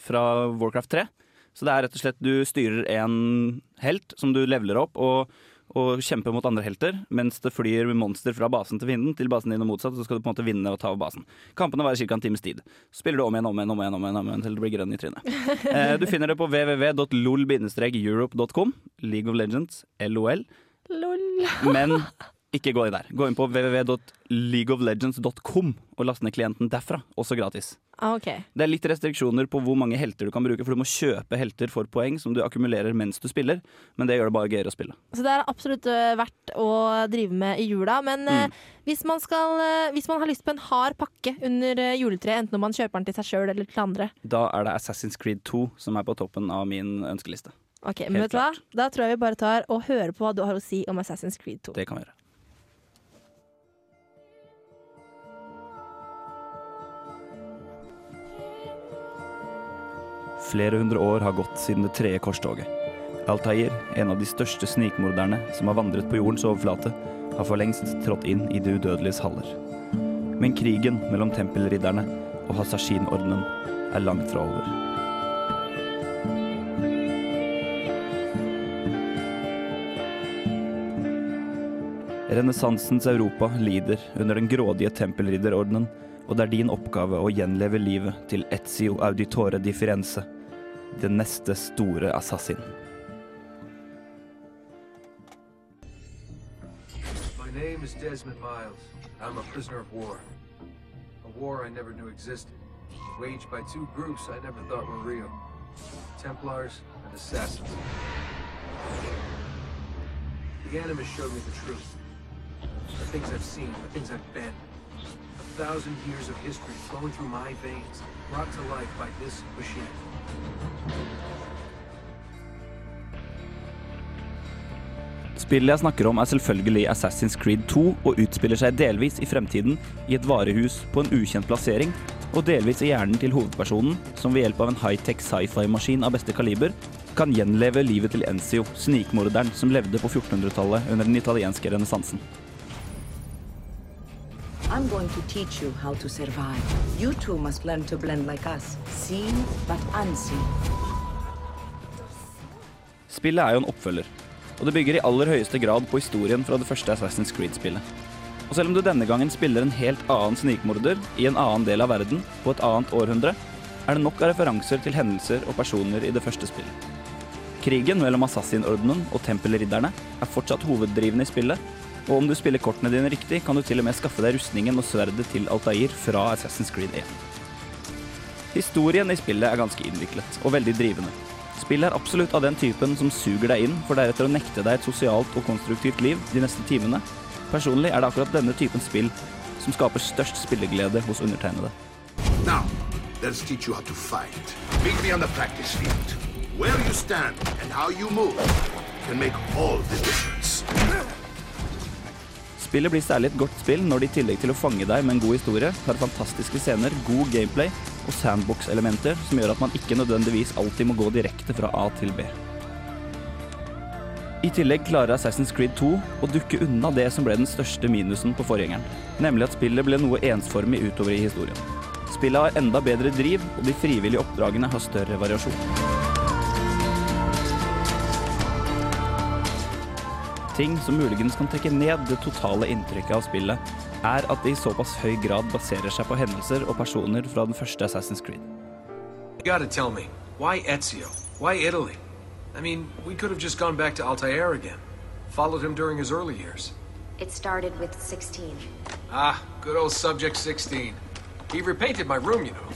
[SPEAKER 6] fra Warcraft 3. Så det er rett og slett du styrer en helt som du leveler opp og, og kjempe mot andre helter, mens det flyr monster fra basen til fienden til basen din og motsatt. Så skal du på en måte vinne og ta over basen. Kampene varer ca. en times tid. Så spiller du om igjen, om igjen, om igjen, om igjen, om igjen til du blir grønn i trynet. Eh, du finner det på www.lol-europe.com. League of Legends, LOL.
[SPEAKER 4] Lol.
[SPEAKER 6] Men ikke gå inn der. Gå inn på www.leagueoflegends.com og last ned klienten derfra. Også gratis.
[SPEAKER 4] Ah, ok.
[SPEAKER 6] Det er litt restriksjoner på hvor mange helter du kan bruke, for du må kjøpe helter for poeng som du akkumulerer mens du spiller, men det gjør det bare gøyere å spille.
[SPEAKER 4] Så det er absolutt øh, verdt å drive med i jula. Men øh,
[SPEAKER 6] Mm.
[SPEAKER 4] hvis, man skal, øh, hvis man har lyst på en hard pakke under juletreet, enten om man kjøper den til seg sjøl eller til andre
[SPEAKER 6] Da er det Assassin's Creed 2 som er på toppen av min ønskeliste.
[SPEAKER 4] Ok, men vet du hva? Da tror jeg vi bare tar og hører på hva du har å si om Assassin's Creed 2.
[SPEAKER 6] Det kan vi gjøre. Flere hundre år har gått siden det tredje korstoget. Altair, en av de største snikmorderne som har vandret på jordens overflate, har for lengst trådt inn i det udødeliges haller. Men krigen mellom tempelridderne og Hasashin-ordenen er langt fra over. Renessansens Europa lider under den grådige tempelridderordenen, og det er din oppgave å gjenleve livet til Ezio Auditore di Firenze, den neste store assassin.
[SPEAKER 15] My name is Desmond Miles. I'm a prisoner of war. A war I never knew existed, waged by two groups I never thought were real Templars and Assassins. The Animus showed me the truth. The things I've seen, the things I've been. A thousand years of history flowing through my veins, brought to life by this machine.
[SPEAKER 6] Spillet jeg snakker om er selvfølgelig Assassin's Creed 2 og utspiller seg delvis i fremtiden i et varehus på en ukjent plassering, og delvis i hjernen til hovedpersonen, som ved hjelp av en high-tech sci-fi-maskin av beste kaliber kan gjenleve livet til Enzio, snikmorderen som levde på 1400-tallet under den italienske renessansen.
[SPEAKER 16] I'm going to teach you how to survive. You too must learn to blend like us. Seen but unseen.
[SPEAKER 6] Spillet er jo en oppfølger, og det bygger i aller høyeste grad på historien fra det første Assassin's Creed-spillet. Og selv om du denne gangen spiller en helt annen snikmorder i en annen del av verden på et annet århundre, er det nok av referanser til hendelser og personer i det første spillet. Krigen mellom Assassin-ordenen og tempelridderne er fortsatt hoveddrivende i spillet, og om du spiller kortene dine riktig, kan du til og med skaffe deg rustningen og sverdet til Altair fra Assassin's Creed 1. Historien i spillet er ganske innviklet og veldig drivende. Spillet er absolutt av den typen som suger deg inn, for deretter å nekte deg et sosialt og konstruktivt liv de neste timene. Personlig er det akkurat denne typen spill som skaper størst spilleglede hos undertegnede.
[SPEAKER 17] Now, let's teach you how to fight. Meet me on the practice field. Where you stand and how you move can make all.
[SPEAKER 6] Spillet blir særlig et godt spill når det i tillegg til å fange deg med en god historie, har fantastiske scener, god gameplay og sandbox-elementer som gjør at man ikke nødvendigvis alltid må gå direkte fra A til B. I tillegg klarer Assassin's Creed 2 å dukke unna det som ble den største minusen på forgjengeren, nemlig at spillet ble noe ensformig utover i historien. Spillet har enda bedre driv, og de frivillige oppdragene har større variasjon. Ting som muligens kan trekke ned det totale inntrykket av spillet, er at det i såpass høy grad baserer seg på hendelser og personer fra den første Assassin's Creed.
[SPEAKER 15] You gotta tell me, why Ezio? Why Italy? I mean, we could have just gone back to Altair again. Followed him during his early years.
[SPEAKER 18] It started with 16.
[SPEAKER 15] Ah, good old Subject 16. He repainted my room, you know.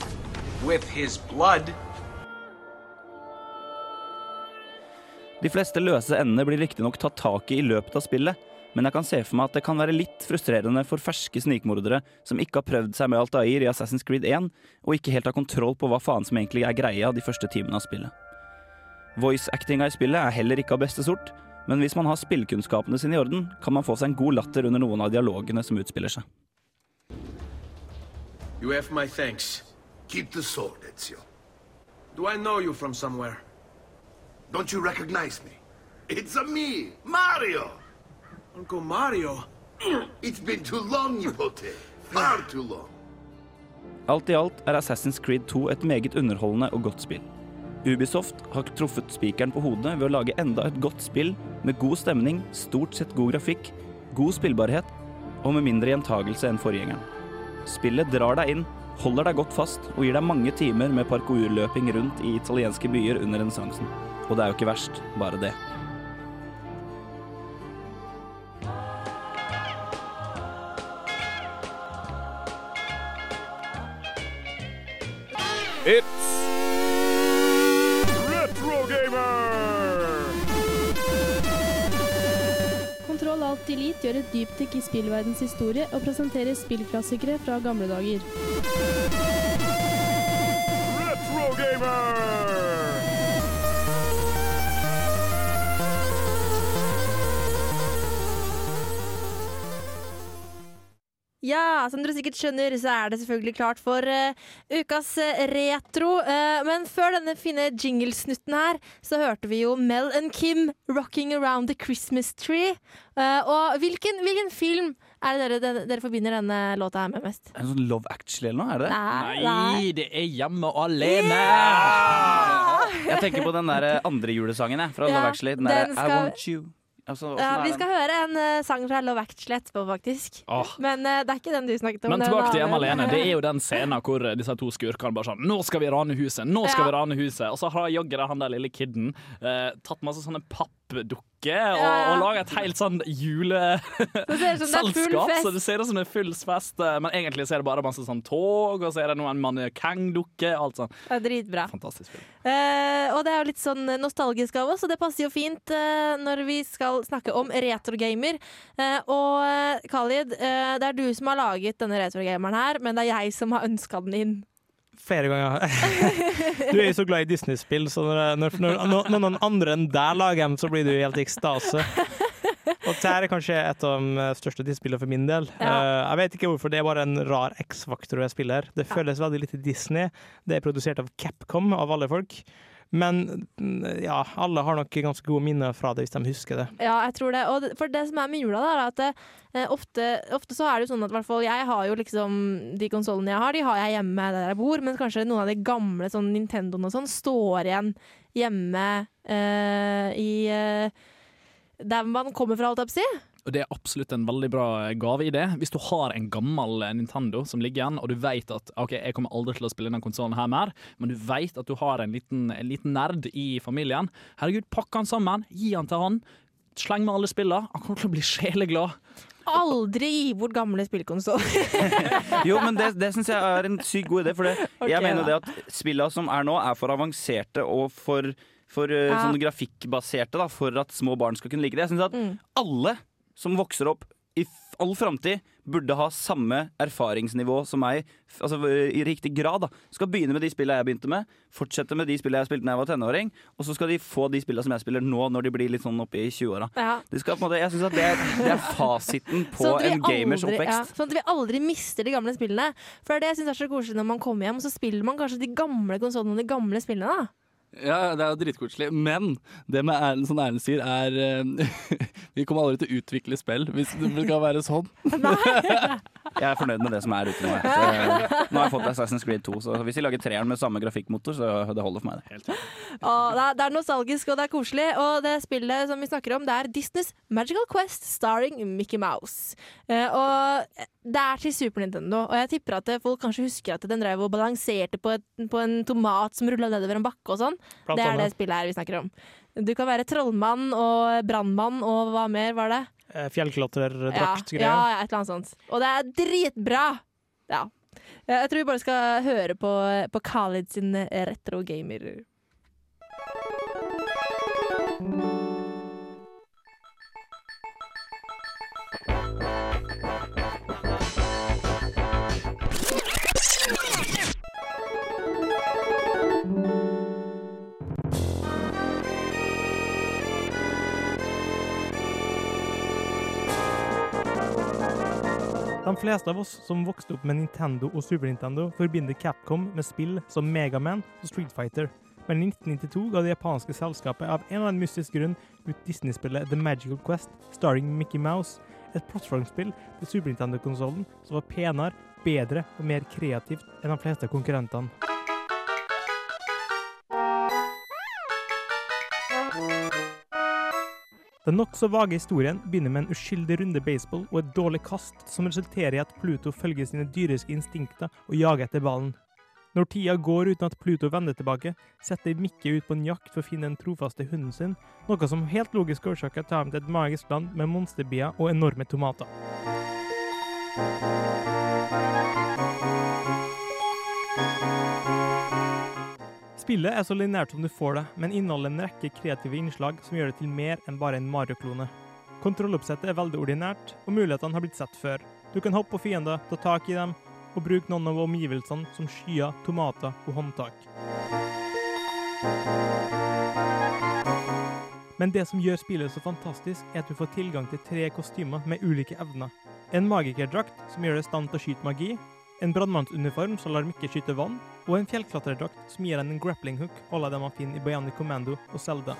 [SPEAKER 15] With his blood.
[SPEAKER 6] De fleste løse endene blir riktignok tatt tak i i løpet av spillet, men jeg kan se for meg at det kan være litt frustrerende for ferske snikmordere som ikke har prøvd seg med Altair i Assassin's Creed 1, og ikke helt har kontroll på hva faen som egentlig er greia de første timene av spillet. Voice-actinga i spillet er heller ikke av beste sort, men hvis man har spillkunnskapene sine i orden, kan man få seg en god latter under noen av dialogene som utspiller seg.
[SPEAKER 15] You have my thanks.
[SPEAKER 17] Keep the sword, Ezio.
[SPEAKER 15] Do I know you from somewhere?
[SPEAKER 17] Don't you recognize me? It's a me, Mario.
[SPEAKER 15] Uncle Mario.
[SPEAKER 17] It's been too long, Yipote. Far too long.
[SPEAKER 6] Alt i alt er Assassin's Creed 2 et meget underholdende og godt spill. Ubisoft har truffet spikeren på hodet ved å lage enda et godt spill med god stemning, stort sett god grafikk, god spillbarhet og med mindre gjentagelse enn forgjengeren. Spillet drar deg inn, holder deg godt fast og gir deg mange timer med parkourløping rundt i italienske byer under renessansen. Og det er jo ikke verst, bare det.
[SPEAKER 19] It's Retro Gamer!
[SPEAKER 1] Kontroll Alt Elite gjør et dypdykk i spillverdens historie og presenterer spillklassikere fra gamle dager.
[SPEAKER 4] Som dere sikkert skjønner, så er det selvfølgelig klart for uh, ukas eh, retro. Uh, men før denne fine jinglesnutten her, så hørte vi jo Mel and Kim 'Rocking Around the Christmas Tree'. Uh, og hvilken, hvilken film er det dere, dere, dere forbinder denne låta her med mest?
[SPEAKER 6] Er det sånn Love Actually eller noe? Er det det?
[SPEAKER 4] Nei,
[SPEAKER 5] Nei, det er Hjemme alene!
[SPEAKER 6] Jeg tenker på den der andre julesangen jeg, fra
[SPEAKER 4] Ja,
[SPEAKER 6] Love Actually. Den der
[SPEAKER 4] den
[SPEAKER 6] I
[SPEAKER 4] skal-
[SPEAKER 6] Want You. Altså,
[SPEAKER 4] Ja, vi skal høre en uh, sang fra Love Actually etterpå, faktisk.
[SPEAKER 5] Oh.
[SPEAKER 4] Men uh, det er ikke den du snakket om.
[SPEAKER 5] Men
[SPEAKER 4] det en
[SPEAKER 5] tilbake til Hjemme alene. Det er jo den scenen hvor disse to skurkene bare sånn Nå skal vi rane huset! Nå skal
[SPEAKER 4] Ja.
[SPEAKER 5] vi rane huset! Og så har jaggu han der lille kidden uh, tatt masse sånne pappdukker og, og lage et helt sånn
[SPEAKER 4] Det det
[SPEAKER 5] juleselskap. Så det ser ut som det er full fest, eh, men egentlig så er det bare masse sånn tog, og så er det noen mannekengdukker. Alt sånn.
[SPEAKER 4] Det er dritbra.
[SPEAKER 5] Fantastisk film.
[SPEAKER 4] Eh, og det er jo litt sånn nostalgisk av oss, og det passer jo fint eh, når vi skal snakke om retrogamer. Eh, og eh, Khalid, eh, det er du som har laget denne retrogameren her, men det er jeg som har ønska den inn.
[SPEAKER 7] Flere ganger. Du er jo så glad i Disney-spill, så når, når, når, når noen andre enn deg lager dem, så blir du helt i ekstase. Og dette er kanskje et av de største Disney-spillene for min del.
[SPEAKER 4] Ja.
[SPEAKER 7] Eh, jeg vet ikke hvorfor, det er bare en rar X-faktor jeg spiller. Det føles veldig litt Disney. Det er produsert av Capcom, av alle folk. Men ja, alle har nok ganske gode minner fra det, hvis de husker det.
[SPEAKER 4] Ja, jeg tror det. Og for det som er med jula, da, er at det, eh, ofte, ofte så er det jo sånn at hvert fall jeg har jo liksom De konsollene jeg har, de har jeg hjemme der jeg bor, men kanskje noen av de gamle sånn Nintendoene og sånn står igjen hjemme eh, i eh, Der man kommer fra, holdt jeg på si.
[SPEAKER 5] Og det er absolutt en veldig bra gaveidé. Hvis du har en gammel Nintendo som ligger igjen, og du vet at OK, jeg kommer aldri til å spille denne konsollen her mer, men du vet at du har en liten, en liten nerd i familien. Herregud, pakk han sammen, gi han til han. Sleng med alle spillene. Han kommer til å bli sjeleglad.
[SPEAKER 4] Aldri gi bort gamle spillkonsoller.
[SPEAKER 6] Jo, men det, det syns jeg er en sykt god idé. For det,
[SPEAKER 4] okay,
[SPEAKER 6] jeg mener det at spillene som er nå, er for avanserte og for, for eh,
[SPEAKER 4] Ja.
[SPEAKER 6] sånn grafikkbaserte da, for at små barn skal kunne like det. Jeg syns at
[SPEAKER 4] Mm.
[SPEAKER 6] alle som vokser opp i all framtid, burde ha samme erfaringsnivå som meg, altså i riktig grad. da Skal begynne med de spillene jeg begynte med, fortsette med de spillene jeg spilte da jeg var tenåring, og så skal de få de spillene som jeg spiller nå, når de blir litt sånn oppe i 20-åra.
[SPEAKER 4] Ja.
[SPEAKER 6] Jeg syns at det det er fasiten på
[SPEAKER 4] Sånn
[SPEAKER 6] en gamers
[SPEAKER 4] aldri-
[SPEAKER 6] oppvekst.
[SPEAKER 4] Ja, sånn at vi aldri mister de gamle spillene. For det er det jeg syns er så koselig når man kommer hjem, og så spiller man kanskje de gamle konsollene og de gamle spillene. da
[SPEAKER 8] Ja, det er jo dritkoselig. Men det med Erlend, som Erlend sier, er eh, Vi kommer aldri til å utvikle spill hvis det skal være sånn.
[SPEAKER 6] Jeg er fornøyd med det som er ute nå. nå har jeg fått Assassin's Creed 2, så hvis de lager treeren med samme grafikkmotor, så det holder for meg. det.
[SPEAKER 4] Åh, det, er, det er nostalgisk og det er koselig. Og det spillet som vi snakker om, det er Disneys Magical Quest starring Mickey Mouse. Eh, og det er til Super Nintendo, og jeg tipper at folk kanskje husker at den drev og balanserte på, et, på en tomat som rulla nedover en bakke og sånn.
[SPEAKER 7] Blant
[SPEAKER 4] Det er
[SPEAKER 7] annet.
[SPEAKER 4] det spillet her vi snakker om. Du kan være trollmann og brannmann og hva mer var det?
[SPEAKER 7] Eh, Fjellklatrer,
[SPEAKER 4] Ja, ja, et eller annet sånt. Og det er dritbra! Ja. Jeg tror vi bare skal høre på, på Khalid sin retro gamer.
[SPEAKER 7] De fleste av oss som vokste opp med Nintendo og Super Nintendo, forbinder Capcom med spill som Megaman og Street Fighter. Men i 1992 ga det japanske selskapet av en eller annen mystisk grunn ut Disney-spillet The Magical Quest, starring Mickey Mouse. Et plattformspill til Super Nintendo-konsollen som var penere, bedre og mer kreativt enn de fleste konkurrentene. Den nokså vage historien begynner med en uskyldig runde baseball og et dårlig kast, som resulterer i at Pluto følger sine dyriske instinkter og jager etter ballen. Når tida går uten at Pluto vender tilbake, setter Mikke ut på en jakt for å finne den trofaste hunden sin, noe som helt logisk årsaker tar ham til et magisk land med monsterbier og enorme tomater. Spillet er så lineært som du får det, men inneholder en rekke kreative innslag som gjør det til mer enn bare en Mario-klone. Kontrolloppsettet er veldig ordinært, og mulighetene har blitt sett før. Du kan hoppe på fiender, ta tak i dem, og bruke noen av omgivelsene som skyer, tomater og håndtak. Men det som gjør spillet så fantastisk, er at du får tilgang til tre kostymer med ulike evner. En magikerdrakt som gjør deg i stand til å skyte magi, en brannmannsuniform som lar Mikke skyte vann, og en fjellklatredrakt som gir en grappling hook à la det man finner i Bionic Commando og Zelda.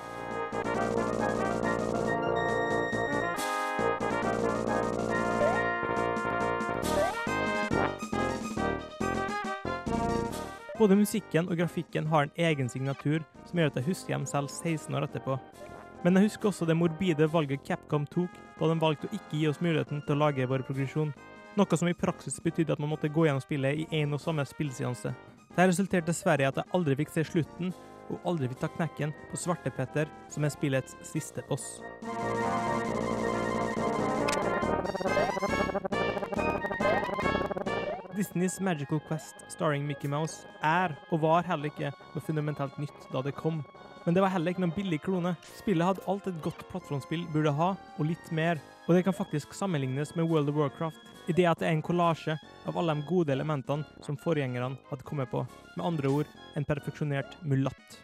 [SPEAKER 7] Både musikken og grafikken har en egen signatur som gjør at jeg husker dem selv 16 år etterpå. Men jeg husker også det morbide valget Capcom tok da de valgte å ikke gi oss muligheten til å lage vår progresjon. Noe som i praksis betydde at man måtte gå gjennom spillet i én og samme spillseanse. Det resulterte dessverre i at jeg aldri fikk se slutten, og aldri fikk ta knekken på Svartepetter, som er spillets siste boss. Disneys Magical Quest starring Mickey Mouse er og var heller ikke noe fundamentalt nytt da det kom. Men det var heller ikke noen billig klone. Spillet hadde alt et godt plattformspill burde ha, og litt mer. Og det kan faktisk sammenlignes med World of Warcraft, i det at det er en kollasje av alle de gode elementene som forgjengerne hadde kommet på. Med andre ord en perfeksjonert mulatt.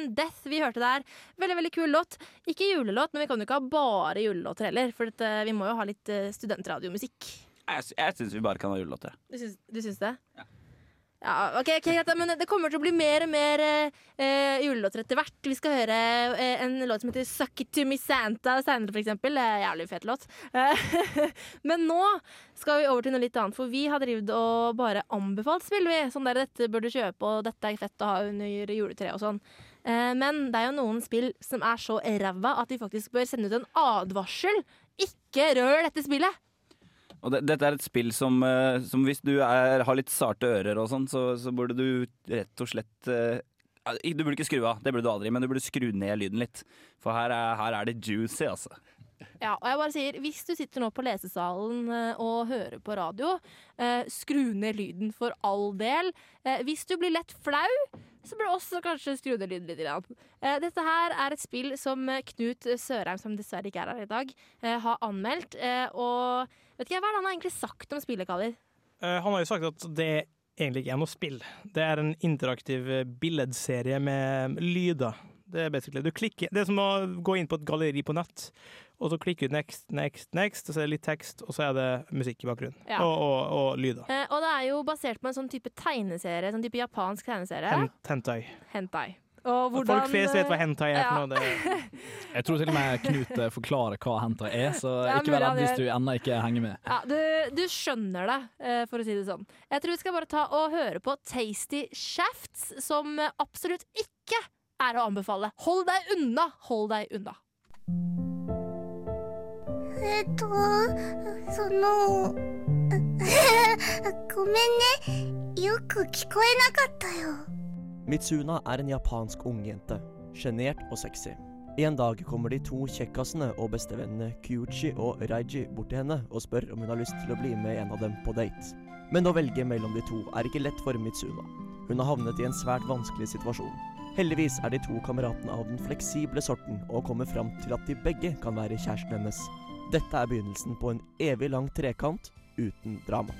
[SPEAKER 4] Var Death vi hørte der. Veldig veldig kul låt. Ikke julelåt, men vi kan jo ikke ha bare julelåter heller. For eh, vi må jo ha litt eh, studentradiomusikk.
[SPEAKER 6] Jeg, jeg syns vi bare kan ha julelåter.
[SPEAKER 4] Du syns, du syns det? Ja. Ja, ok, okay, men Det kommer til å bli mer og mer eh, eh, julelåter etter hvert. Vi skal høre eh, en låt som heter 'Suck It To Me Santa' senere, er en Jævlig fet låt. Eh, men nå skal vi over til noe litt annet, for vi har drevet og bare anbefalt spill, vi. Sånn der 'dette bør du kjøpe', og 'dette er fett å ha under juletreet' og sånn. Eh, men det er jo noen spill som er så ræva at de faktisk bør sende ut en advarsel. Ikke rør dette spillet!
[SPEAKER 6] Og det, dette er et spill som, eh, som hvis du er, har litt sarte ører og sånn, så, så burde du rett og slett eh, Du burde ikke skru av, det burde du aldri, men du burde skru ned lyden litt. For her er, her er det juicy, altså.
[SPEAKER 4] Ja, og jeg bare sier, Hvis du sitter nå på lesesalen og hører på radio, eh, skru ned lyden for all del. Eh, hvis du blir lett flau, så bør du også kanskje skru ned lyden litt. Eh, dette her er et spill som eh, Knut Sørheim, som dessverre ikke er her i dag, eh, har anmeldt. Eh, og vet ikke, hva er det han har egentlig sagt om spillet, Kaller?
[SPEAKER 7] Han har jo sagt at det egentlig ikke er noe spill. Det er en interaktiv billedserie med lyder. Det er du klikker, det er som å gå inn på et galleri på nett, og så klikker du next, next, next, og så er det litt tekst, og så er det musikk i bakgrunnen.
[SPEAKER 4] Ja.
[SPEAKER 7] Og, og, og lyder.
[SPEAKER 4] Eh, og det er jo basert på en sånn type tegneserie, sånn type japansk tegneserie.
[SPEAKER 7] Hen, hentai.
[SPEAKER 4] Hentai. Og hvordan,
[SPEAKER 7] Folk flest vet hva hentai er
[SPEAKER 4] Ja.
[SPEAKER 7] for noe. Det,
[SPEAKER 5] Jeg tror til og med Knut eh, forklarer hva hentai er, så
[SPEAKER 4] er
[SPEAKER 5] ikke vær redd hvis du ennå ikke henger med.
[SPEAKER 4] Ja, du, du skjønner det, eh, for å si det sånn. Jeg tror vi skal bare ta og høre på Tasty Shafts, som eh, absolutt ikke er å anbefale. Hold deg unna! Hold deg unna.
[SPEAKER 20] えっと、その、ごめんね。よく聞こえなかったよ。
[SPEAKER 21] Mitsuna er en japansk ungjente. Sjenert og sexy. En dag kommer de to kjekkasene og bestevennene Kyuchi og Raiji bort til henne og spør om hun har lyst til å bli med en av dem på date. Men å velge mellom de to er ikke lett for Mitsuna. Hun har havnet i en svært vanskelig situasjon. Heldigvis er de to kameratene av den fleksible sorten og kommer fram til at de begge kan være kjæresten hennes. Dette er begynnelsen på en evig lang trekant uten drama.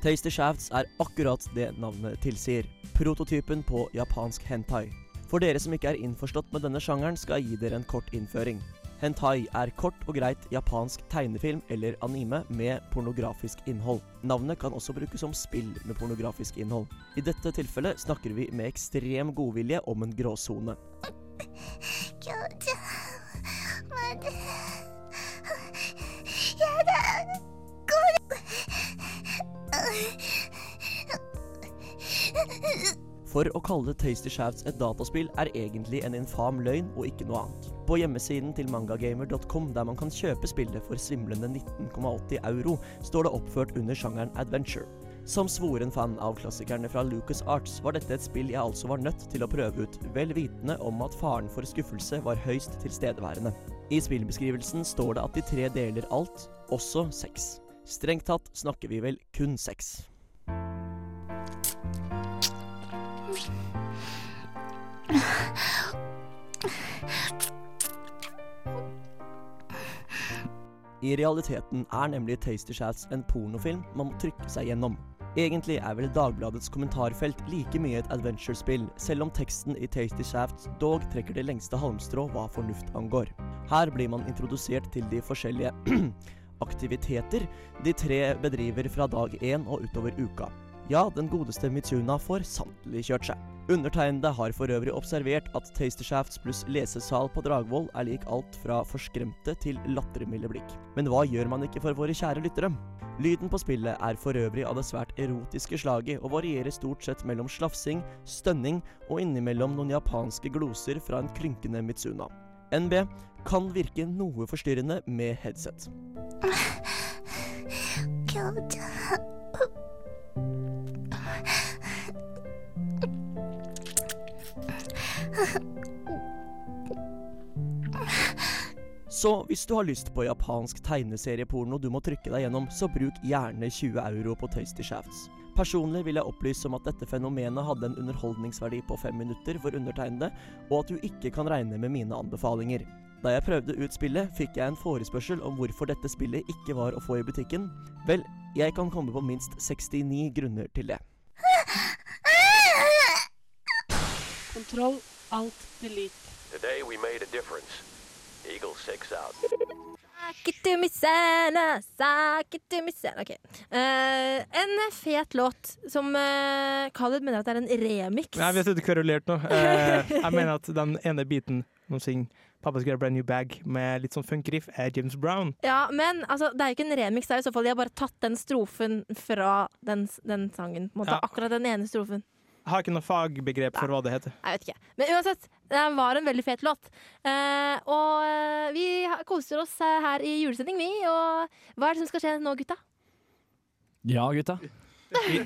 [SPEAKER 21] Tasty Shafts er akkurat det navnet tilsier. Prototypen på japansk hentai. For dere som ikke er innforstått med denne sjangeren, skal jeg gi dere en kort innføring. Hentai er kort og greit japansk tegnefilm eller anime med pornografisk innhold. Navnet kan også brukes som spill med pornografisk innhold. I dette tilfellet snakker vi med ekstrem godvilje om en gråsone. For å kalle Tasty Shafts et dataspill er egentlig en infam løgn og ikke noe annet. På hjemmesiden til mangagamer.com, der man kan kjøpe spillet for svimlende 19,80 euro, står det oppført under sjangeren adventure. Som svoren fan av klassikerne fra Lucas Arts var dette et spill jeg altså var nødt til å prøve ut, vel vitende om at faren for skuffelse var høyst tilstedeværende. I spillbeskrivelsen står det at de tre deler alt, også sex. Strengt tatt snakker vi vel kun sex. I realiteten er nemlig Tasty Shafts en pornofilm man må trykke seg gjennom. Egentlig er vel Dagbladets kommentarfelt like mye et adventure-spill, selv om teksten i Tasty Shafts dog trekker det lengste halmstrå hva fornuft angår. Her blir man introdusert til de forskjellige aktiviteter de tre bedriver fra dag én og utover uka. Ja, den godeste Mitsuna får sannelig kjørt seg. Undertegnede har for øvrig observert at Taster Shafts pluss lesesal på Dragvoll er lik alt fra forskremte til lattermilde blikk. Men hva gjør man ikke for våre kjære lyttere? Lyden på spillet er for øvrig av det svært erotiske slaget og varierer stort sett mellom slafsing, stønning og innimellom noen japanske gloser fra en klynkende Mitsuna. NB kan virke noe forstyrrende med headset.
[SPEAKER 20] 京
[SPEAKER 21] Så hvis du har lyst på japansk tegneserieporno du må trykke deg gjennom, så bruk gjerne 20 euro på Tasty Shafts. Personlig vil jeg opplyse om at dette fenomenet hadde en underholdningsverdi på fem minutter for undertegnede, og at du ikke kan regne med mine anbefalinger. Da jeg prøvde ut spillet, fikk jeg en forespørsel om hvorfor dette spillet ikke var å få i butikken. Vel, jeg kan komme på minst 69 grunner til det.
[SPEAKER 1] Kontroll, alt, delete.
[SPEAKER 9] Today we made a difference. Eagle 6 out.
[SPEAKER 4] Suck it to me, Santa, to me, Santa. Ok. Eh, en fet låt som uh, Khaled mener at det er en remix.
[SPEAKER 7] Nei, vi har sittet kverulert nå. Uh, jeg mener at den ene biten som synger 'Pappa's got a brand new bag' med litt sånn funk-riff, er James Brown.
[SPEAKER 4] Ja, men altså, det er jo ikke en remix. Det er i så fall De har bare tatt den strofen fra den, den sangen. På en måte.
[SPEAKER 7] Ja.
[SPEAKER 4] Akkurat den ene strofen.
[SPEAKER 7] Jeg har ikke noe fagbegrep for hva det heter.
[SPEAKER 4] Jeg vet ikke. Men uansett, det var en veldig fet låt. Eh, og eh, vi koser oss eh, her i julesending, vi. Og hva er det som skal skje nå, gutta?
[SPEAKER 5] Ja, gutta.
[SPEAKER 7] Vi,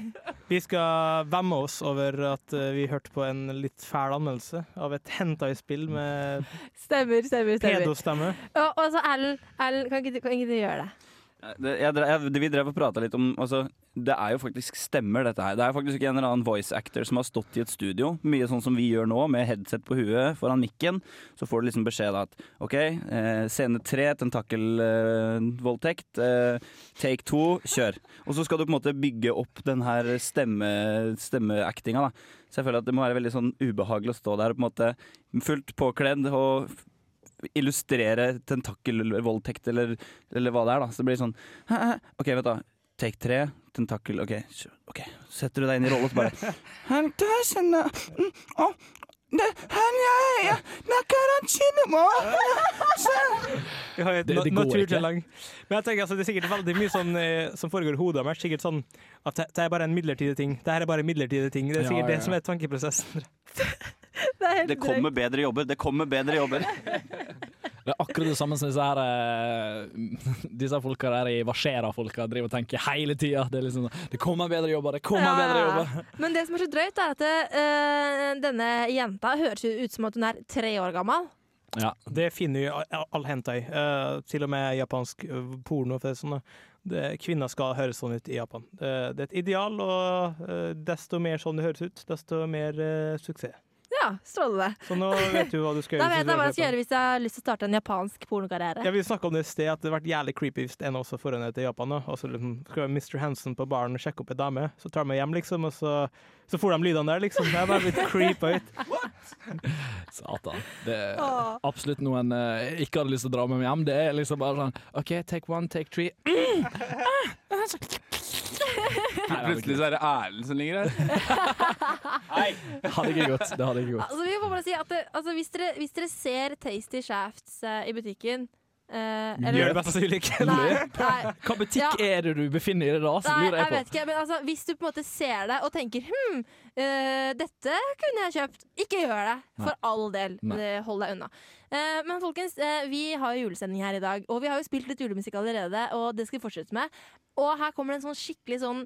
[SPEAKER 7] vi skal vemme oss over at eh, vi hørte på en litt fæl anmeldelse av et hentai-spill med
[SPEAKER 4] Stemmer, stemmer, stemmer.
[SPEAKER 7] pedostemme.
[SPEAKER 4] Og, og så Erlend, kan ikke, kan ikke du gjøre det?
[SPEAKER 6] Det, jeg, jeg, vi drev og prata litt om altså, Det er jo faktisk stemmer, dette her. Det er faktisk ikke en eller annen voice actor som har stått i et studio, mye sånn som vi gjør nå, med headset på huet foran mikken. Så får du liksom beskjed da at OK, eh, scene tre, tentakelvoldtekt. Eh, take to, kjør. Og så skal du på en måte bygge opp den her stemme, stemmeactinga, da. Så jeg føler at det må være veldig sånn ubehagelig å stå der og på en måte fullt påkledd og illustrere tentakelvoldtekt eller, eller hva det er, da. Så det blir sånn «Hæ, hæ, OK, vet du. Take tre, tentakel OK, ok. Setter du deg inn i rollen så bare «Han tar seg na- mm, det- han er- ja, nakarachinumo». Så-
[SPEAKER 7] Vi har jo et
[SPEAKER 5] Det- det går ikke.
[SPEAKER 7] Men jeg tenker altså, det er sikkert veldig mye sånn, eh, som foregår i hodet mitt. Sikkert sånn at det, det er bare en midlertidig ting. Det her er bare en midlertidig ting. Det er
[SPEAKER 6] Ja,
[SPEAKER 7] sikkert
[SPEAKER 6] ja,
[SPEAKER 7] det som er tankeprosessen.
[SPEAKER 6] Det kommer bedre jobber. Det kommer bedre jobber.
[SPEAKER 5] Det er akkurat det samme som disse her eh, Disse folka der i Varsera-folka driver og tenker hele tida. Det, liksom, sånn, det kommer bedre jobber, det kommer
[SPEAKER 4] Ja,
[SPEAKER 5] bedre jobber.
[SPEAKER 4] Men det som er så drøyt, er at eh, denne jenta høres ut som at hun er tre år gammel.
[SPEAKER 5] Ja.
[SPEAKER 7] Det finner vi all, hentai. Uh, til og med japansk eh, porno. For det er sånn, det, kvinner skal høres sånn ut i Japan. Det, det er et ideal, og uh, desto mer sånn det høres ut, desto mer suksess.
[SPEAKER 4] Strålende.
[SPEAKER 7] Så nå vet du hva du skal
[SPEAKER 4] Da
[SPEAKER 7] gjøre.
[SPEAKER 4] vet
[SPEAKER 7] hvis
[SPEAKER 4] jeg hva jeg skal gjøre hvis jeg har lyst til å starte en japansk pornokarriere.
[SPEAKER 7] Ja, Vi snakka om det i sted, at det har vært jævlig creepy hvis en også får henne til Japan. Og så liksom, skal Mr. Hansen på baren og sjekke opp ei dame, så tar vi hjem, liksom, og så, så får de lydene der, liksom. Jeg er bare blitt creepa ut.
[SPEAKER 5] Satan. Det er absolutt noe en eh, ikke hadde lyst til å dra med meg hjem. Det er liksom bare sånn OK, take one, take three.
[SPEAKER 8] Plutselig så er det Erlend som ligger her.
[SPEAKER 5] Hadde ikke gått. Det hadde ikke gått.
[SPEAKER 4] Altså, vi må bare si at det, altså, hvis, dere, hvis dere ser Tasty Shafts uh, i butikken eh, eller-
[SPEAKER 7] Gjør det.
[SPEAKER 5] Hva butikk
[SPEAKER 4] Ja.
[SPEAKER 5] er det du befinner deg i da?
[SPEAKER 4] Nei, jeg
[SPEAKER 5] jeg
[SPEAKER 4] vet ikke, men altså, hvis du på en måte ser det og tenker hm, uh, dette kunne jeg kjøpt, ikke gjør det. For
[SPEAKER 5] Nei.
[SPEAKER 4] all del.
[SPEAKER 5] Nei.
[SPEAKER 4] Hold deg unna. Uh, men folkens, uh, vi har jo julesending her i dag, og vi har jo spilt litt julemusikk allerede, og det skal vi fortsette med. Og her kommer det en sånn skikkelig sånn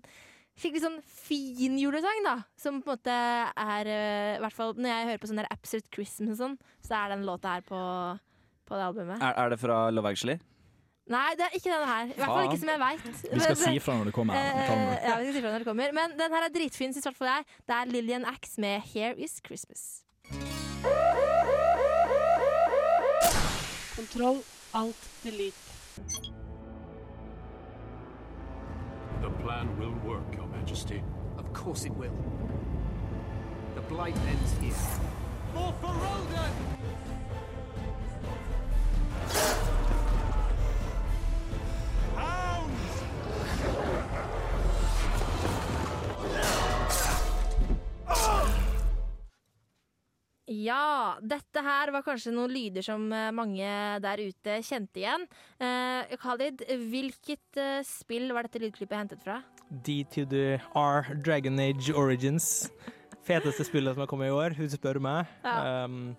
[SPEAKER 4] Skikkelig sånn fin julesang, da. Som på en måte er I hvert fall når jeg hører på sånn der Absolute Christmas og sånn, så er den låta her på, på det albumet.
[SPEAKER 6] Er, er det fra Love Actually?
[SPEAKER 4] Nei, det er ikke denne her. I hvert fall ikke som jeg veit.
[SPEAKER 5] Vi skal si fra når det kommer.
[SPEAKER 4] Eh, ja, vi skal si fra når det kommer. Men den her er dritfin, syns i hvert fall jeg. Det er Lillian Axe med 'Here Is Christmas'.
[SPEAKER 1] Kontroll, alt, delete.
[SPEAKER 11] The plan will work, Your Majesty.
[SPEAKER 15] Of course it will. The blight ends here.
[SPEAKER 22] More for Rodan!
[SPEAKER 4] Ja, dette her var kanskje noen lyder som eh, mange der ute kjente igjen. Eh, Khalid, hvilket eh, spill var dette lydklippet hentet fra?
[SPEAKER 7] D to the R, Dragon Age Origins. Feteste spillet som har kommet i år, hvis du spør meg.
[SPEAKER 4] Ja.
[SPEAKER 7] Um,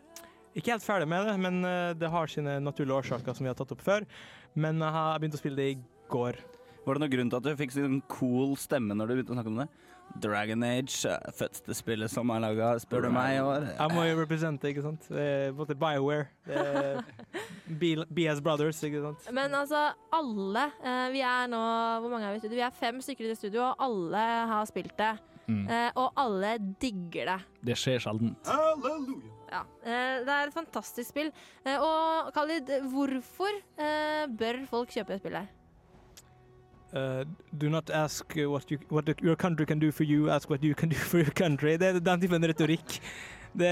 [SPEAKER 7] ikke helt ferdig med det, men uh, det har sine naturlige årsaker som vi har tatt opp før. Men jeg har begynt å spille det i går.
[SPEAKER 6] Var det noen grunn til at du fikk sånn cool stemme når du begynte å snakke om det? Dragon Age, eh, feteste spillet som er laga, spør du meg år.
[SPEAKER 7] Jeg må jo represente, ikke sant. Det både BioWare, BS Brothers, ikke sant.
[SPEAKER 4] Men altså, alle eh, Vi er nå Hvor mange er vi i studio? Vi er fem stykker i det studio, og alle har spilt det.
[SPEAKER 5] Mm.
[SPEAKER 4] Eh, og alle digger det.
[SPEAKER 5] Det skjer sjelden.
[SPEAKER 4] Ja, eh, Det er et fantastisk spill. Eh, og Khalid, hvorfor eh, bør folk kjøpe det spillet?
[SPEAKER 7] Uh, do not ask what, you, what the, your country can do for you, ask what you can do for your country. Det er den typen retorikk. Det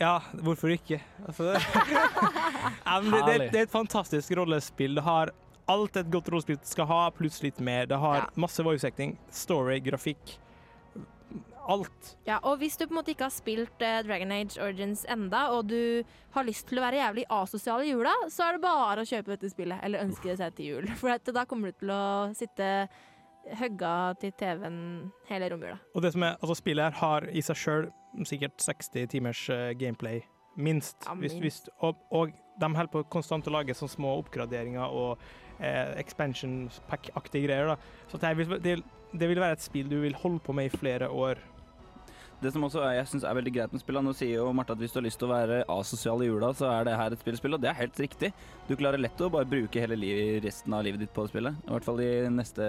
[SPEAKER 7] Ja, hvorfor ikke? Altså, det, det, det, det er et fantastisk rollespill. Det har alt et godt rollespill skal ha, pluss litt mer. Det har
[SPEAKER 4] Ja.
[SPEAKER 7] masse voice acting, story, grafikk. Alt.
[SPEAKER 4] Ja, og hvis du på en måte ikke har spilt eh, Dragon Age Origins enda, og du har lyst til å være jævlig asosial i jula, så er det bare å kjøpe dette spillet, eller ønske det seg til jul. For at da kommer du til å sitte hugga til TV-en hele romjula.
[SPEAKER 7] Og det som er, altså Spillet her har i seg sjøl sikkert 60 timers eh, gameplay, minst.
[SPEAKER 4] Ja, minst.
[SPEAKER 7] hvis, og, og de holder på konstant å lage sånne små oppgraderinger og eh, expansion pack-aktige greier. Da. Så det, vil, det, det vil være et spill du vil holde på med i flere år.
[SPEAKER 6] Det som også jeg synes er veldig greit med spillene, nå sier jo Marte at hvis du har lyst til å være asosial i jula, så er det her et spillspill, og det er helt riktig. Du klarer lett å bare bruke hele liv, resten av livet ditt på spillet. I hvert fall de neste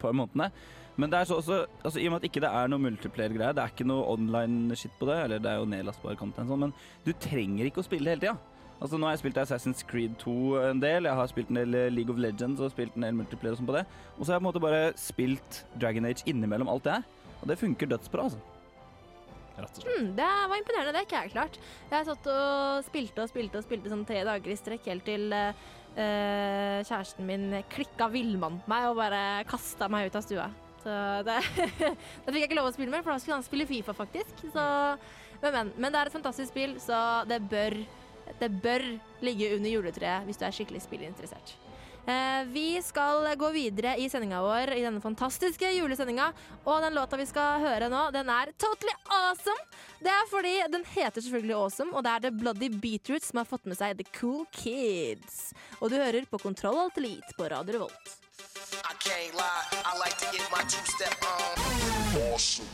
[SPEAKER 6] par månedene. Men det er så også, altså, i og med at ikke det er noe multiplayer-greier, det er ikke noe online-shit på det, eller det er jo nedlastbar content, sånn, men du trenger ikke å spille hele tida. Altså, nå har jeg spilt Assassin's Creed 2 en del, jeg har spilt en del League of Legends og spilt en del multiplayer og sånn på det. Og så har jeg på en måte bare spilt Dragon Age innimellom alt det her. Og det funker dødsbra, altså. Rett og slett.
[SPEAKER 4] Mm, det var imponerende, det er ikke jeg klart. Jeg satt og spilte og spilte og spilte sånn tre dager i strekk helt til eh, kjæresten min klikka villmann på meg og bare kasta meg ut av stua. Så det, da fikk jeg ikke lov å spille mer, for da skulle han spille Fifa, faktisk. Så, men, men, men det er et fantastisk spill, så det bør, det bør ligge under juletreet hvis du er skikkelig spillinteressert. Eh, vi skal gå videre i sendinga vår i denne fantastiske julesendinga. Og den låta vi skal høre nå, den er totally awesome! Det er fordi den heter selvfølgelig Awesome, og det er The Bloody Beatroots som har fått med seg The Cool Kids. Og du hører på Kontroll Alt Elite på Radio Revolt.
[SPEAKER 22] I can't lie, I like to get my two step on. Awesome.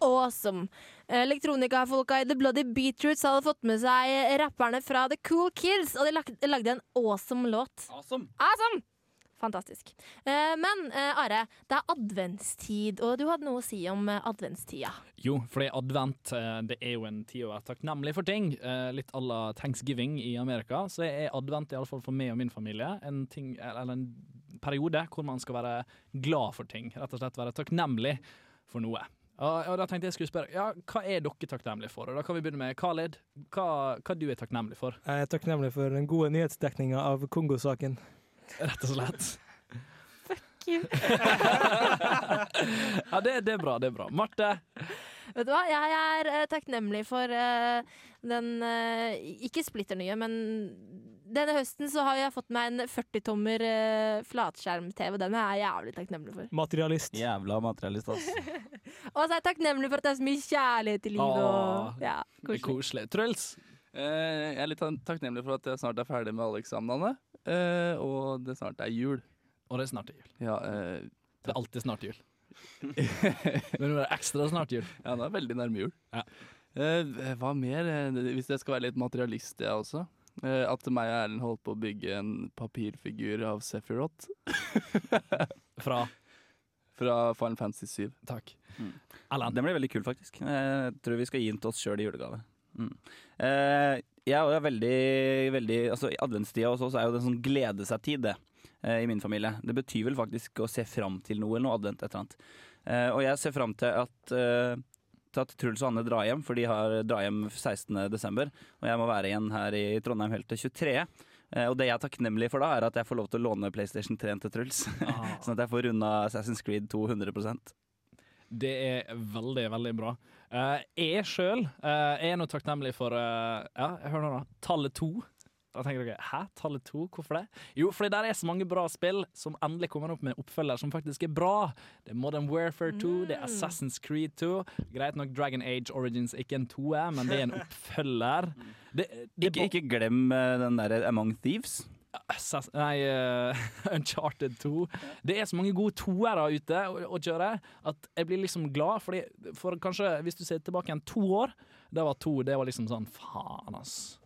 [SPEAKER 4] Awesome. Elektronikafolka i The Bloody Beatroots hadde fått med seg rapperne fra The Cool Kids, og de lagde, lagde en awesome låt.
[SPEAKER 5] Awesome.
[SPEAKER 4] Awesome! Fantastisk. Eh, men eh, Are, det er adventstid, og du hadde noe å si om eh, adventstida.
[SPEAKER 5] Jo, fordi advent det er jo en tid å være takknemlig for ting. Eh, Litt à la thanksgiving i Amerika, så er advent i alle fall for meg og min familie en, ting, eller en periode hvor man skal være glad for ting. Rett og slett være takknemlig for noe. Og, og da tenkte jeg skulle spørre, ja, Hva er dere takknemlige for? Og Da kan vi begynne med Khaled. Hva, hva du er takknemlig for?
[SPEAKER 7] Jeg er takknemlig for den gode nyhetsdekninga av Kongo-saken.
[SPEAKER 5] Rett og slett.
[SPEAKER 4] Fuck you.
[SPEAKER 5] ja, det, det er bra. det er bra. Marte?
[SPEAKER 4] Vet du hva, jeg er eh, takknemlig for eh, den eh, Ikke splitter nye, men denne høsten så har jeg fått meg en 40-tommer uh, flatskjerm-TV. Den er jeg jævlig takknemlig for.
[SPEAKER 7] Materialist.
[SPEAKER 6] Jævla materialist, ass.
[SPEAKER 4] Og så er jeg takknemlig for at det er så mye kjærlighet i livet. Og, ja,
[SPEAKER 5] er koselig. Truls?
[SPEAKER 8] Eh, jeg er litt takknemlig for at jeg snart er ferdig med alle eksamenene, eh, og det snart er jul.
[SPEAKER 5] Og det er snart jul.
[SPEAKER 8] Ja, eh,
[SPEAKER 5] Det er alltid snart jul. Men nå er det ekstra snart jul.
[SPEAKER 8] Ja, det er veldig nærme jul.
[SPEAKER 5] Ja.
[SPEAKER 8] Eh, hva mer? Eh, Hvis jeg skal være litt materialist, jeg også. Eh, at meg og Erlend holdt på å bygge en papirfigur av Sephiroth.
[SPEAKER 5] Fra?
[SPEAKER 8] Fra Final Fantasy 7.
[SPEAKER 5] Takk.
[SPEAKER 6] Mm. Den blir veldig kul, faktisk. Jeg tror vi skal gi den til oss sjøl i julegave. Mm. Eh, jeg er veldig, veldig altså, Adventstida hos oss er jo en sånn glede seg-tid, det. Eh, I min familie. Det betyr vel faktisk å se fram til noe, eller noe advent, et eller annet. Eh, og jeg ser fram til at eh, at Truls og Anne drar hjem, for de har drar hjem 16. desember. Og jeg må være igjen her i Trondheim helt til 23. Eh, og det jeg er takknemlig for da, er at jeg får lov til å låne PlayStation 3 til Truls. sånn at jeg får runda Assassin's Creed 200%
[SPEAKER 5] Det er veldig, veldig bra. Uh, jeg sjøl er nå takknemlig for uh, Ja, hør nå, da. Tallet to. Da tenker dere hæ, tallet to, hvorfor det? Jo, fordi der er så mange bra spill som endelig kommer opp med oppfølger som faktisk er bra. Det er Modern Warfare 2, det er Assassin's Creed 2. Greit nok Dragon Age Origins ikke en toer, men det er en oppfølger. Det, det
[SPEAKER 6] Ikke, ikke glem eh, den derre Among Thieves.
[SPEAKER 5] Nei, uh, Uncharted 2. Det er så mange gode toere ute å, å kjøre at jeg blir liksom glad. Fordi for kanskje, hvis du ser tilbake igjen to år, da var to det var liksom sånn faen, ass.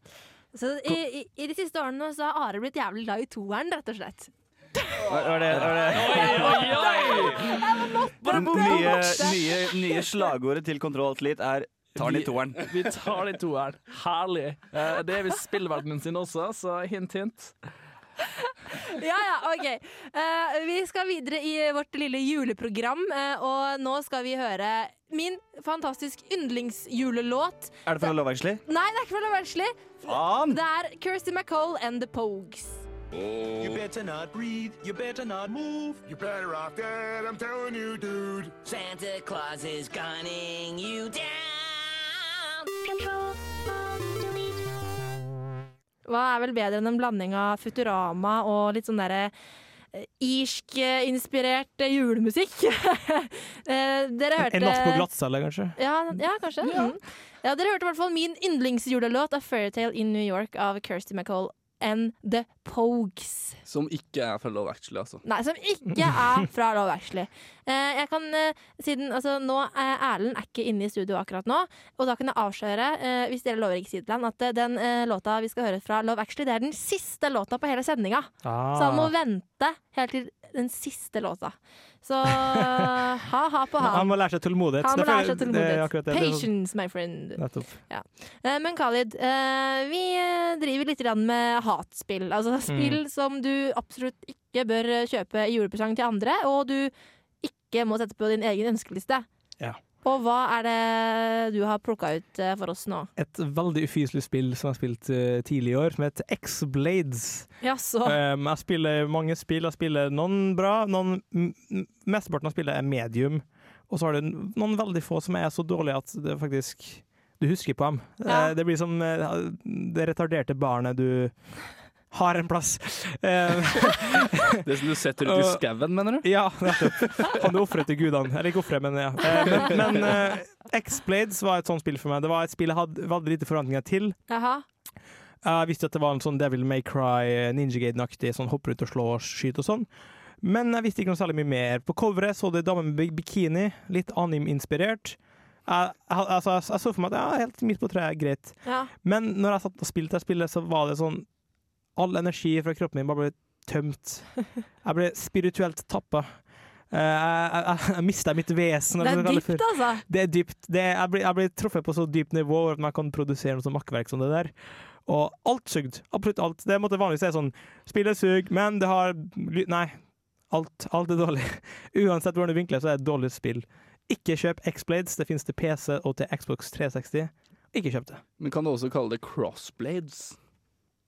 [SPEAKER 4] Så i, i, I de siste årene så har Are blitt jævlig glad i toeren, rett og slett.
[SPEAKER 6] Var, var det, Oi, var oi! Nye, nye, nye slagordet til Kontroll Elite er Tar den i toeren.
[SPEAKER 5] Vi, vi tar den i toeren. Herlig. Eh, det er visst spillverdenen sin også, så hint, hint.
[SPEAKER 4] Ja, ja, OK. Eh, vi skal videre i vårt lille juleprogram, eh, og nå skal vi høre min fantastisk yndlingsjulelåt.
[SPEAKER 6] Er det fra Love Actually?
[SPEAKER 4] Nei, det er ikke fra Love Actually.
[SPEAKER 6] Faen!
[SPEAKER 4] Det er Kirsty MacColl and The Pogues.
[SPEAKER 19] You better not breathe, you better not move. You better off dead, I'm telling you, dude.
[SPEAKER 22] Santa Claus is gunning you down.
[SPEAKER 4] Hva er vel bedre enn en blanding av Futurama og litt sånn derre irsk-inspirert eh, julemusikk? Eh, dere hørte
[SPEAKER 7] En natt på glattcelle, kanskje?
[SPEAKER 4] Ja, ja kanskje. Ja. ja, Dere hørte i hvert fall min yndlingsjulelåt av 'Fairytale in New York' av Kirsty MacColl and The Pogues.
[SPEAKER 8] Som ikke er fra Love Actually, altså.
[SPEAKER 4] Nei, som ikke er fra Love Actually. Eh, jeg kan, eh, siden, altså, nå er Erlend er ikke inne i studio akkurat nå, og da kan jeg avsløre, eh, hvis dere lover ikke si til han, at den låta vi skal høre fra Love Actually, det er den siste låta på hele sendinga.
[SPEAKER 7] Ah.
[SPEAKER 4] Så han må vente helt til den siste låta. Så ha-ha på han.
[SPEAKER 7] Han må lære seg tålmodighet.
[SPEAKER 4] Han må lære seg tålmodighet.
[SPEAKER 7] akkurat det. Det
[SPEAKER 4] Patience, my friend. Ja. Men Khalid, vi driver litt med hatspill. Altså spill
[SPEAKER 7] Mm.
[SPEAKER 4] som du absolutt ikke bør kjøpe i julepresang til andre, og du ikke må sette på din egen ønskeliste.
[SPEAKER 7] Ja.
[SPEAKER 4] Og hva er det du har plukka ut eh, for oss nå?
[SPEAKER 7] Et veldig ufyselig spill som jeg har spilt eh, tidlig i år, som heter X-Blades. Um, jeg spiller mange spill. Jeg spiller noen bra, noen Mesteparten av spillet er medium. Og så har du noen veldig få som er så dårlige at det faktisk Du husker på dem.
[SPEAKER 4] Ja.
[SPEAKER 7] Eh, Det blir som det retarderte barnet du har en plass. Eh,
[SPEAKER 8] Det som du setter ut i skauen, mener du?
[SPEAKER 7] Ja, nettopp. Han du ofret til gudene. Eller ikke ofre, men ja. Eh, Men, men eh, X-Blades var et sånt spill for meg. Det var et spill jeg hadde veldig lite forventninger til.
[SPEAKER 4] Jaha.
[SPEAKER 7] Jeg visste at det var en sånn Devil May Cry, Ninja Gaiden-aktig, sånn hopper ut og slår og skyter og sånn. Men jeg visste ikke noe særlig mye mer. På coveret så det dame med bikini, litt anim-inspirert. Jeg, jeg, altså, jeg, jeg så for meg at ja, helt midt på treet, greit.
[SPEAKER 4] Ja.
[SPEAKER 7] Men når jeg satt og spilte det spillet, så var det sånn All energi fra kroppen min bare ble tømt. Jeg ble spirituelt tappa. Eh, jeg jeg, jeg mista mitt vesen.
[SPEAKER 4] Det er dypt, altså.
[SPEAKER 7] Det er dypt. Det er, jeg, ble, jeg ble, truffet på så dypt nivå at man kan produsere noe sånn makkverk som det der. Og alt sugd. Absolutt alt. Det måtte vanligvis være sånn Spillet suger, men det har Nei. Alt, alt er dårlig. Uansett hvordan du vinkler, så er det et dårlig spill. Ikke kjøp X-Blades. Det finnes til PC og til Xbox 360. Ikke kjøp det.
[SPEAKER 8] Men kan du også kalle det crossblades?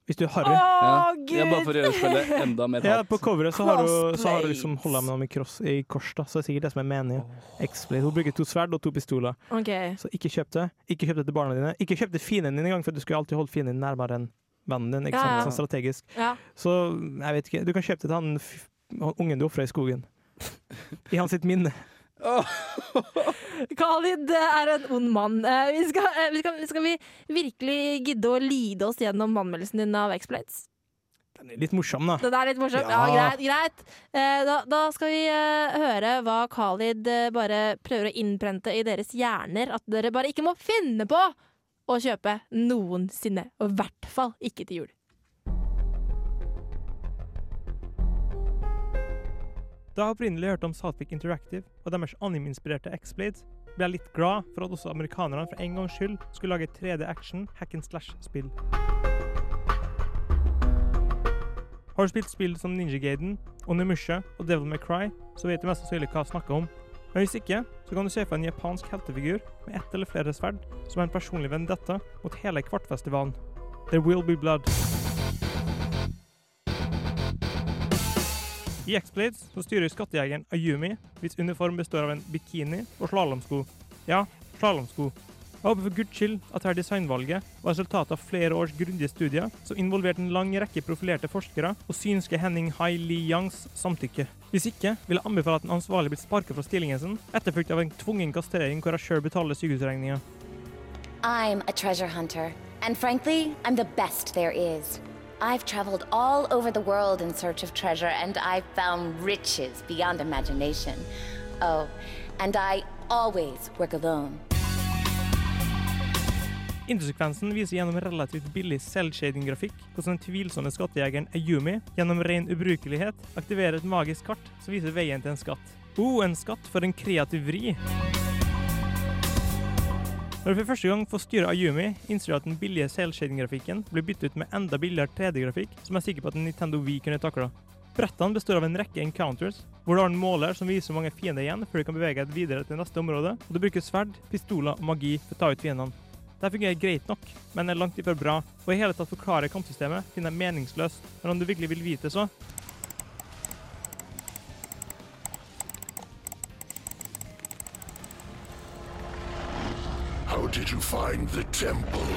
[SPEAKER 7] Hvis du er harry.
[SPEAKER 8] ja. ja, bare for å gjøre spillet enda mer
[SPEAKER 7] Ja, på coveret så har du, så har du liksom holdt med noe i, cross, i kors, da. Så det er sikkert det som er meningen. Hun bruker to sverd og to pistoler.
[SPEAKER 4] Okay.
[SPEAKER 7] Så ikke kjøp det. Ikke kjøp det til barna dine. Ikke kjøp det fienden din engang, for du skulle alltid holde fienden din nærmere enn vennen din. Ikke
[SPEAKER 4] Ja,
[SPEAKER 7] sant?
[SPEAKER 4] ja.
[SPEAKER 7] Sånn strategisk.
[SPEAKER 4] Ja.
[SPEAKER 7] Så jeg vet ikke. Du kan kjøpe det til han, f- han ungen du ofra i skogen. I hans sitt minne.
[SPEAKER 4] Khalid er en ond mann. Eh, vi skal, eh, vi skal, skal vi virkelig gidde å lide oss gjennom anmeldelsen din av X-Blades?
[SPEAKER 7] Den er litt morsom, da.
[SPEAKER 4] Den er litt morsom. Ja,
[SPEAKER 7] Ja.
[SPEAKER 4] greit. greit. Eh, da, da skal vi høre hva Khalid bare prøver å innprente i deres hjerner. At dere bare ikke må finne på å kjøpe noensinne. Og i hvert fall ikke til jul.
[SPEAKER 7] Da jeg opprinnelig hørte om Southwick Interactive og deres anime-inspirerte X-Blades, ble jeg litt glad for at også amerikanerne for en gangs skyld skulle lage 3D action hack and slash-spill. Har du spilt spill som Ninja Gaiden, Onimusha og Devil May Cry, så vet du mest sannsynlig hva jeg snakker om. Men hvis ikke, så kan du se for en japansk heltefigur med ett eller flere sverd, som er en personlig vendetta mot hele Kvartfestivalen. There will be blood. I X-Blades så styrer skattejegeren Ayumi, hvis uniform består av en bikini og slalåmsko. Ja, slalåmsko. Jeg håper for guds skyld at dette designvalget var resultatet av flere års grundige studier som involverte en lang rekke profilerte forskere og synske Henning Hai Li Yangs samtykke. Hvis ikke vil jeg anbefale at den ansvarlige blir sparket fra stillingen sin, etterfulgt av en tvungen kastrering hvor jeg sjøl betaler sykehusregninga.
[SPEAKER 23] I'm a treasure hunter, and frankly, I'm the. I've traveled all over the world in search of treasure, and I've found riches beyond imagination. Oh, and I always work alone.
[SPEAKER 7] Intersekvensen viser gjennom relativt billig cell-shading-grafikk hvordan den tvilsomme skattejegeren Ayumi gjennom ren ubrukelighet aktiverer et magisk kart som viser veien til en skatt. Oh, en skatt for en kreativ vri! Når du for første gang får styre Ayumi, innser du at den billige cell-shading-grafikken blir byttet ut med enda billigere 3D-grafikk, som jeg er sikker på at en Nintendo Wii kunne takla. Brettene består av en rekke encounters, hvor du har en måler som viser hvor mange fiender igjen før du kan bevege deg videre til neste område, og du bruker sverd, pistoler og magi for å ta ut fiendene. Det fungerer greit nok, men er langt ifra bra, og i hele tatt forklare kampsystemet finner jeg meningsløst, men om du virkelig vil vite så,
[SPEAKER 11] did you find the temple?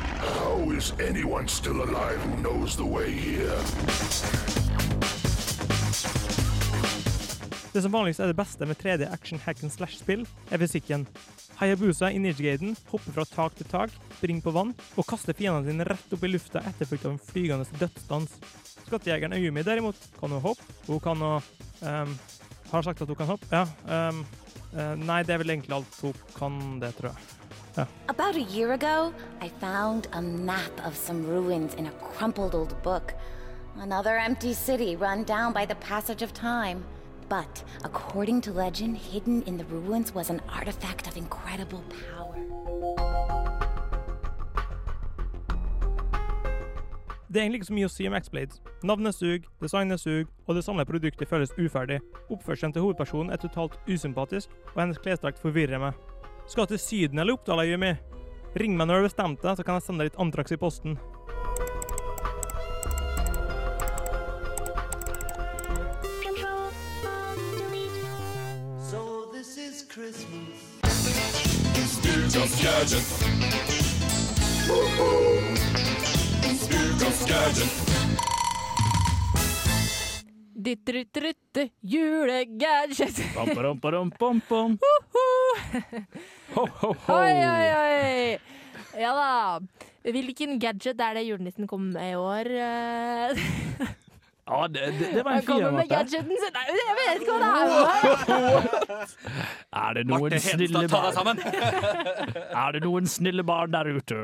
[SPEAKER 11] How is anyone still alive who knows the way here?
[SPEAKER 7] Det som vanligvis er det beste med 3D action hack and slash-spill, er fysikken. Hayabusa i Ninja hopper fra tak til tak, springer på vann og kaster fiendene sine rett opp i lufta etterfulgt av en flygende dødsdans. Skattejegeren Ayumi derimot kan hun hoppe. Hun kan å um, Har sagt at hun kan hoppe? Ja. Um, uh, nei, det er vel egentlig alt hun kan det, tror jeg. Ja.
[SPEAKER 23] About a year ago, I found a map of some ruins in a crumpled old book. Another empty city run down by the passage of time. But according to legend, hidden in the ruins was an artifact of incredible power.
[SPEAKER 7] Det er egentlig ikke så mye å si om X-Blades. Navnet suger, designet suger, og det samlede produktet føles uferdig. Oppførselen til hovedpersonen er totalt usympatisk, og hennes klesdrakt forvirrer meg. Skal til Syden eller Oppdal, Jimmy? Ring meg når du har bestemt deg, så kan jeg sende deg litt antrax i posten.
[SPEAKER 19] So this is Christmas.
[SPEAKER 11] Gadget.
[SPEAKER 4] Ditt, ditt, rytte rytte julegadget.
[SPEAKER 5] Bam, bam, bam, bam, bam. Ho, ho, ho.
[SPEAKER 4] Oi, oi, oi. Ja da. Hvilken gadget er det julenissen kom med i år? eh?
[SPEAKER 5] Ja, det, det, det var en
[SPEAKER 4] fyr,
[SPEAKER 5] Marte.
[SPEAKER 4] gadgeten sin. Nei, jeg vet ikke hva det er.
[SPEAKER 5] Er det noen
[SPEAKER 6] Marte
[SPEAKER 5] snille
[SPEAKER 6] Hedenstad, ta deg
[SPEAKER 5] barn
[SPEAKER 6] sammen!
[SPEAKER 5] Er det noen snille barn der ute?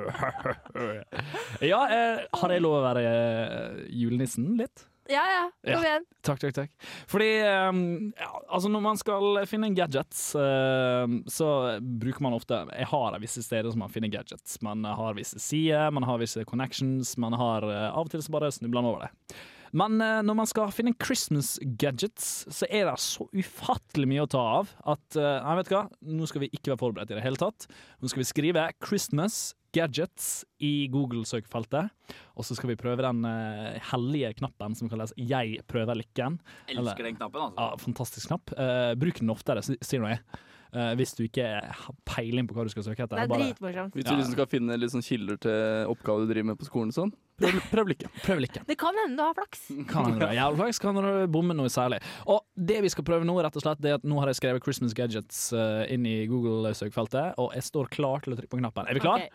[SPEAKER 5] ja, eh, har jeg lov å være eh, julenissen litt?
[SPEAKER 4] Ja, ja. Kom
[SPEAKER 5] Ja.
[SPEAKER 4] igjen.
[SPEAKER 5] Takk, takk, takk. Fordi ehm, ja, altså når man skal finne en gadget, ehm, så bruker man ofte Jeg har visse steder som man finner gadgets. Man har visse sider, man har visse connections, man har eh, Av og til så bare snubler man over det. Men eh, når man skal finne Christmas gadgets, så er det så ufattelig mye å ta av at eh, Nei, vet du hva, nå skal vi ikke være forberedt i det hele tatt. Nå skal vi skrive 'Christmas gadgets' i Google-søkefeltet. Og så skal vi prøve den uh, hellige knappen som kalles 'Jeg prøver lykken'.
[SPEAKER 6] Elsker den knappen, altså.
[SPEAKER 5] Ja, fantastisk knapp. Uh, bruk den oftere, sier nå jeg. Uh, hvis du ikke har peiling på hva du skal søke etter.
[SPEAKER 4] Det er
[SPEAKER 5] Bare-
[SPEAKER 4] dritmorsomt.
[SPEAKER 8] Hvis du liksom skal finne litt sånn kilder til oppgaver du driver med på skolen, sånn, prøv, prøv lykken.
[SPEAKER 5] Prøv lykken.
[SPEAKER 4] Det kan hende du har flaks.
[SPEAKER 5] Kan hende du har jævlig flaks, kan hende du bommer noe særlig. Og det vi skal prøve nå, rett og slett, det er at nå har jeg skrevet 'Christmas Gadgets' eh, inn i Google-søkefeltet, og jeg står klar til å trykke på knappen. Er vi klar?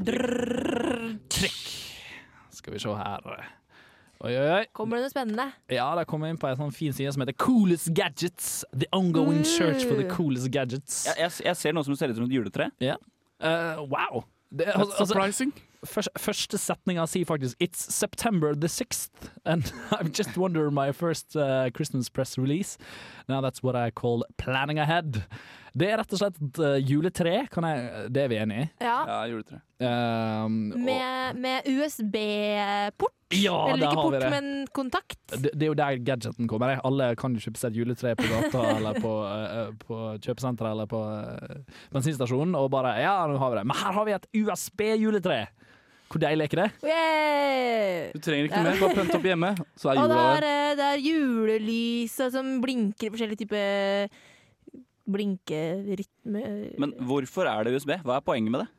[SPEAKER 5] Trykk. Skal vi se her. Oi, oi, oi.
[SPEAKER 4] Kommer det noe spennende?
[SPEAKER 5] Ja, da kommer jeg inn på en sånn fin side som heter Coolest Gadgets. The ongoing search for the coolest gadgets.
[SPEAKER 6] Jeg, jeg, jeg ser noe som ser ut som et juletre.
[SPEAKER 5] Ja. Uh, wow. Det,
[SPEAKER 8] altså, surprising.
[SPEAKER 5] Første, første setninga sier faktisk It's September the 6th, and I've just wondered my first uh, Christmas press release. Now that's what I call planning ahead. Det er rett og slett uh, juletre, kan jeg, det er vi enig i.
[SPEAKER 4] Ja.
[SPEAKER 8] Ja, juletre.
[SPEAKER 5] Um,
[SPEAKER 4] Med, med USB-port.
[SPEAKER 5] Ja,
[SPEAKER 4] Eller ikke
[SPEAKER 5] har vi
[SPEAKER 4] port, men kontakt.
[SPEAKER 5] det, det er jo der gadgeten kommer. jeg. Alle kan jo kjøpe seg et juletre på gata eller på, uh, på kjøpesenteret eller på uh, bensinstasjonen og bare Ja, nå har vi det. Men her har vi et USB-juletre! Hvor deilig er ikke det?
[SPEAKER 4] Yeah!
[SPEAKER 8] Du trenger ikke noe mer, bare pønt opp hjemme, så er
[SPEAKER 4] Og det
[SPEAKER 8] jula
[SPEAKER 4] er,
[SPEAKER 8] der.
[SPEAKER 4] eh, det er julelys og som blinker i forskjellige typer blinkerytme
[SPEAKER 6] Men hvorfor er det USB? Hva er poenget med det?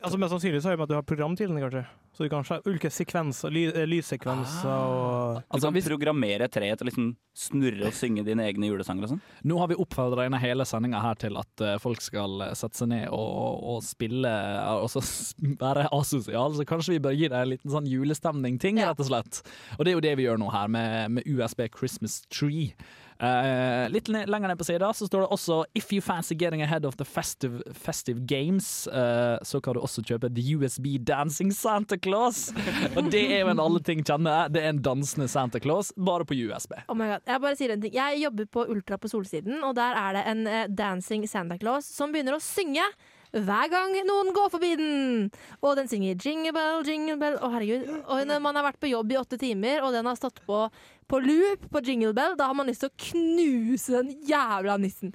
[SPEAKER 7] Altså Mest sannsynlig så er det med at du har program til den, kanskje. Så du kan ha ulike sekvenser, ly, eh, lyssekvenser og
[SPEAKER 6] Du kan programmere treet til å liksom snurre og synge dine egne julesanger og sånn?
[SPEAKER 5] Nå har vi oppfordra gjennom hele sendinga her til at eh, folk skal eh, sette seg ned og, og, og spille og så være asosiale, så kanskje vi bør gi deg en liten sånn julestemning-ting, rett og slett. Og det er jo det vi gjør nå her, med, med USB Christmas Tree. Eh, litt lenger ned på sida så står det også If you fancy getting ahead of the festive, festive games, uh, så kan du også kjøpe The USB Dancing Santa Claus. Og det er jo en alle ting kjenner. Det er en dansende Santa Claus, bare på USB.
[SPEAKER 4] Oh my god, Jeg bare sier en ting Jeg jobber på Ultra på Solsiden, og der er det en eh, dancing Santa Claus som begynner å synge hver gang noen går forbi den. Og den synger 'Jingle Bell, Jingle Bell'. Å, herregud. Og når man har vært på jobb i åtte timer, og den har stått på på loop på Jingle Bell, da har man lyst til å knuse den jævla nissen.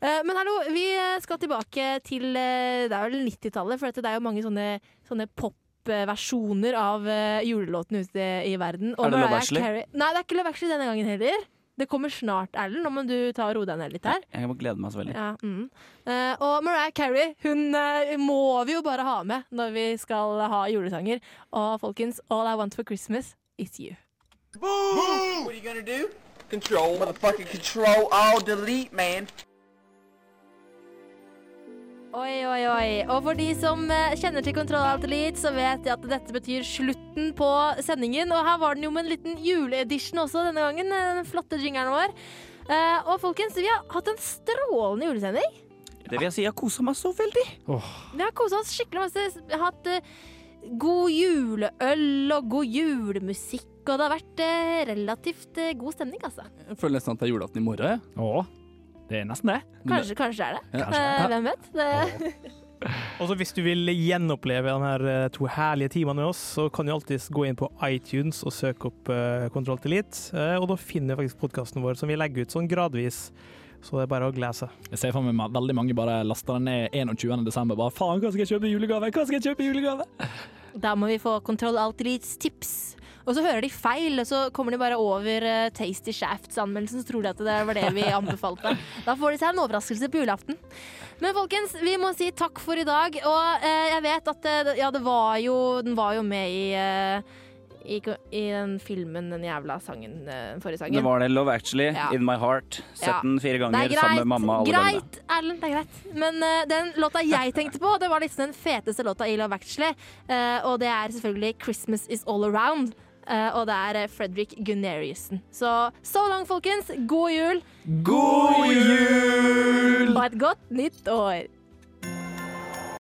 [SPEAKER 4] Eh, men hallo, vi skal tilbake til eh, Det er vel 90-tallet, for det er jo mange sånne, sånne pop-versjoner av eh, julelåtene ute i verden.
[SPEAKER 6] Er det Love Actually?
[SPEAKER 4] Nei, det er ikke Love Actually denne gangen heller. Det kommer snart, Erlend. Nå må du ta og roe deg ned litt her.
[SPEAKER 6] Jeg må glede meg så veldig.
[SPEAKER 4] Ja, mm. uh, og Mariah Carey hun uh, må vi jo bare ha med når vi skal ha julesanger. Og folkens, All I Want for Christmas is you.
[SPEAKER 24] Boo! What are you gonna do? Control, motherfucking control, all delete, man.
[SPEAKER 4] Oi, oi, oi. Og for de som eh, kjenner til Kontroll Alt Elite, så vet de at dette betyr slutten på sendingen. Og her var den jo med en liten juleedition også denne gangen. eh, Den flotte jingeren vår. Eh, og folkens, vi har hatt en strålende julesending.
[SPEAKER 6] Det vil jeg si, jeg har kosa meg så veldig.
[SPEAKER 4] Vi har kosa oss skikkelig masse. Vi har hatt god juleøl og god julemusikk. Og det har vært relativt god stemning, altså.
[SPEAKER 8] Jeg føler nesten at det er julaften i morgen. jeg.
[SPEAKER 5] Det er nesten det.
[SPEAKER 4] Kanskje, kanskje er det.
[SPEAKER 8] Kanskje.
[SPEAKER 4] Eh, hvem vet? Det,
[SPEAKER 7] Og så hvis du vil gjenoppleve de her eh, to herlige timene med oss, så kan du alltids gå inn på iTunes og søke opp uh, Kontroll til Elite. Eh, og da finner du faktisk podkasten vår, som vi legger ut sånn gradvis. Så det er bare å glede seg.
[SPEAKER 5] Jeg ser for meg veldig mange bare laster den ned 21. desember. Bare faen, hva skal jeg kjøpe i julegave? Hva skal jeg kjøpe i julegave?
[SPEAKER 4] Da må vi få Kontroll Alt Elites tips. Og så hører de feil, og så kommer de bare over uh, Tasty Shafts-anmeldelsen, så tror de at det var det vi anbefalte. Da får de seg en overraskelse på julaften. Men folkens, vi må si takk for i dag. Og uh, jeg vet at uh, ja, det var jo Den var jo med i i, I den filmen, den jævla sangen, den forrige sangen.
[SPEAKER 6] Det var det. Love Actually,
[SPEAKER 4] Ja.
[SPEAKER 6] In My Heart. Sett
[SPEAKER 4] Ja.
[SPEAKER 6] den fire ganger
[SPEAKER 4] er
[SPEAKER 6] sammen med mamma. Alle
[SPEAKER 4] greit, Erlend, det er greit. Men uh, den låta jeg tenkte på, det var liksom den feteste låta i Love Actually. Uh, og det er selvfølgelig 'Christmas Is All Around'. Eh, og det er eh, Fredrik Gunariussen. Så so long, folkens. God jul.
[SPEAKER 5] God jul!
[SPEAKER 4] Og et godt nytt år.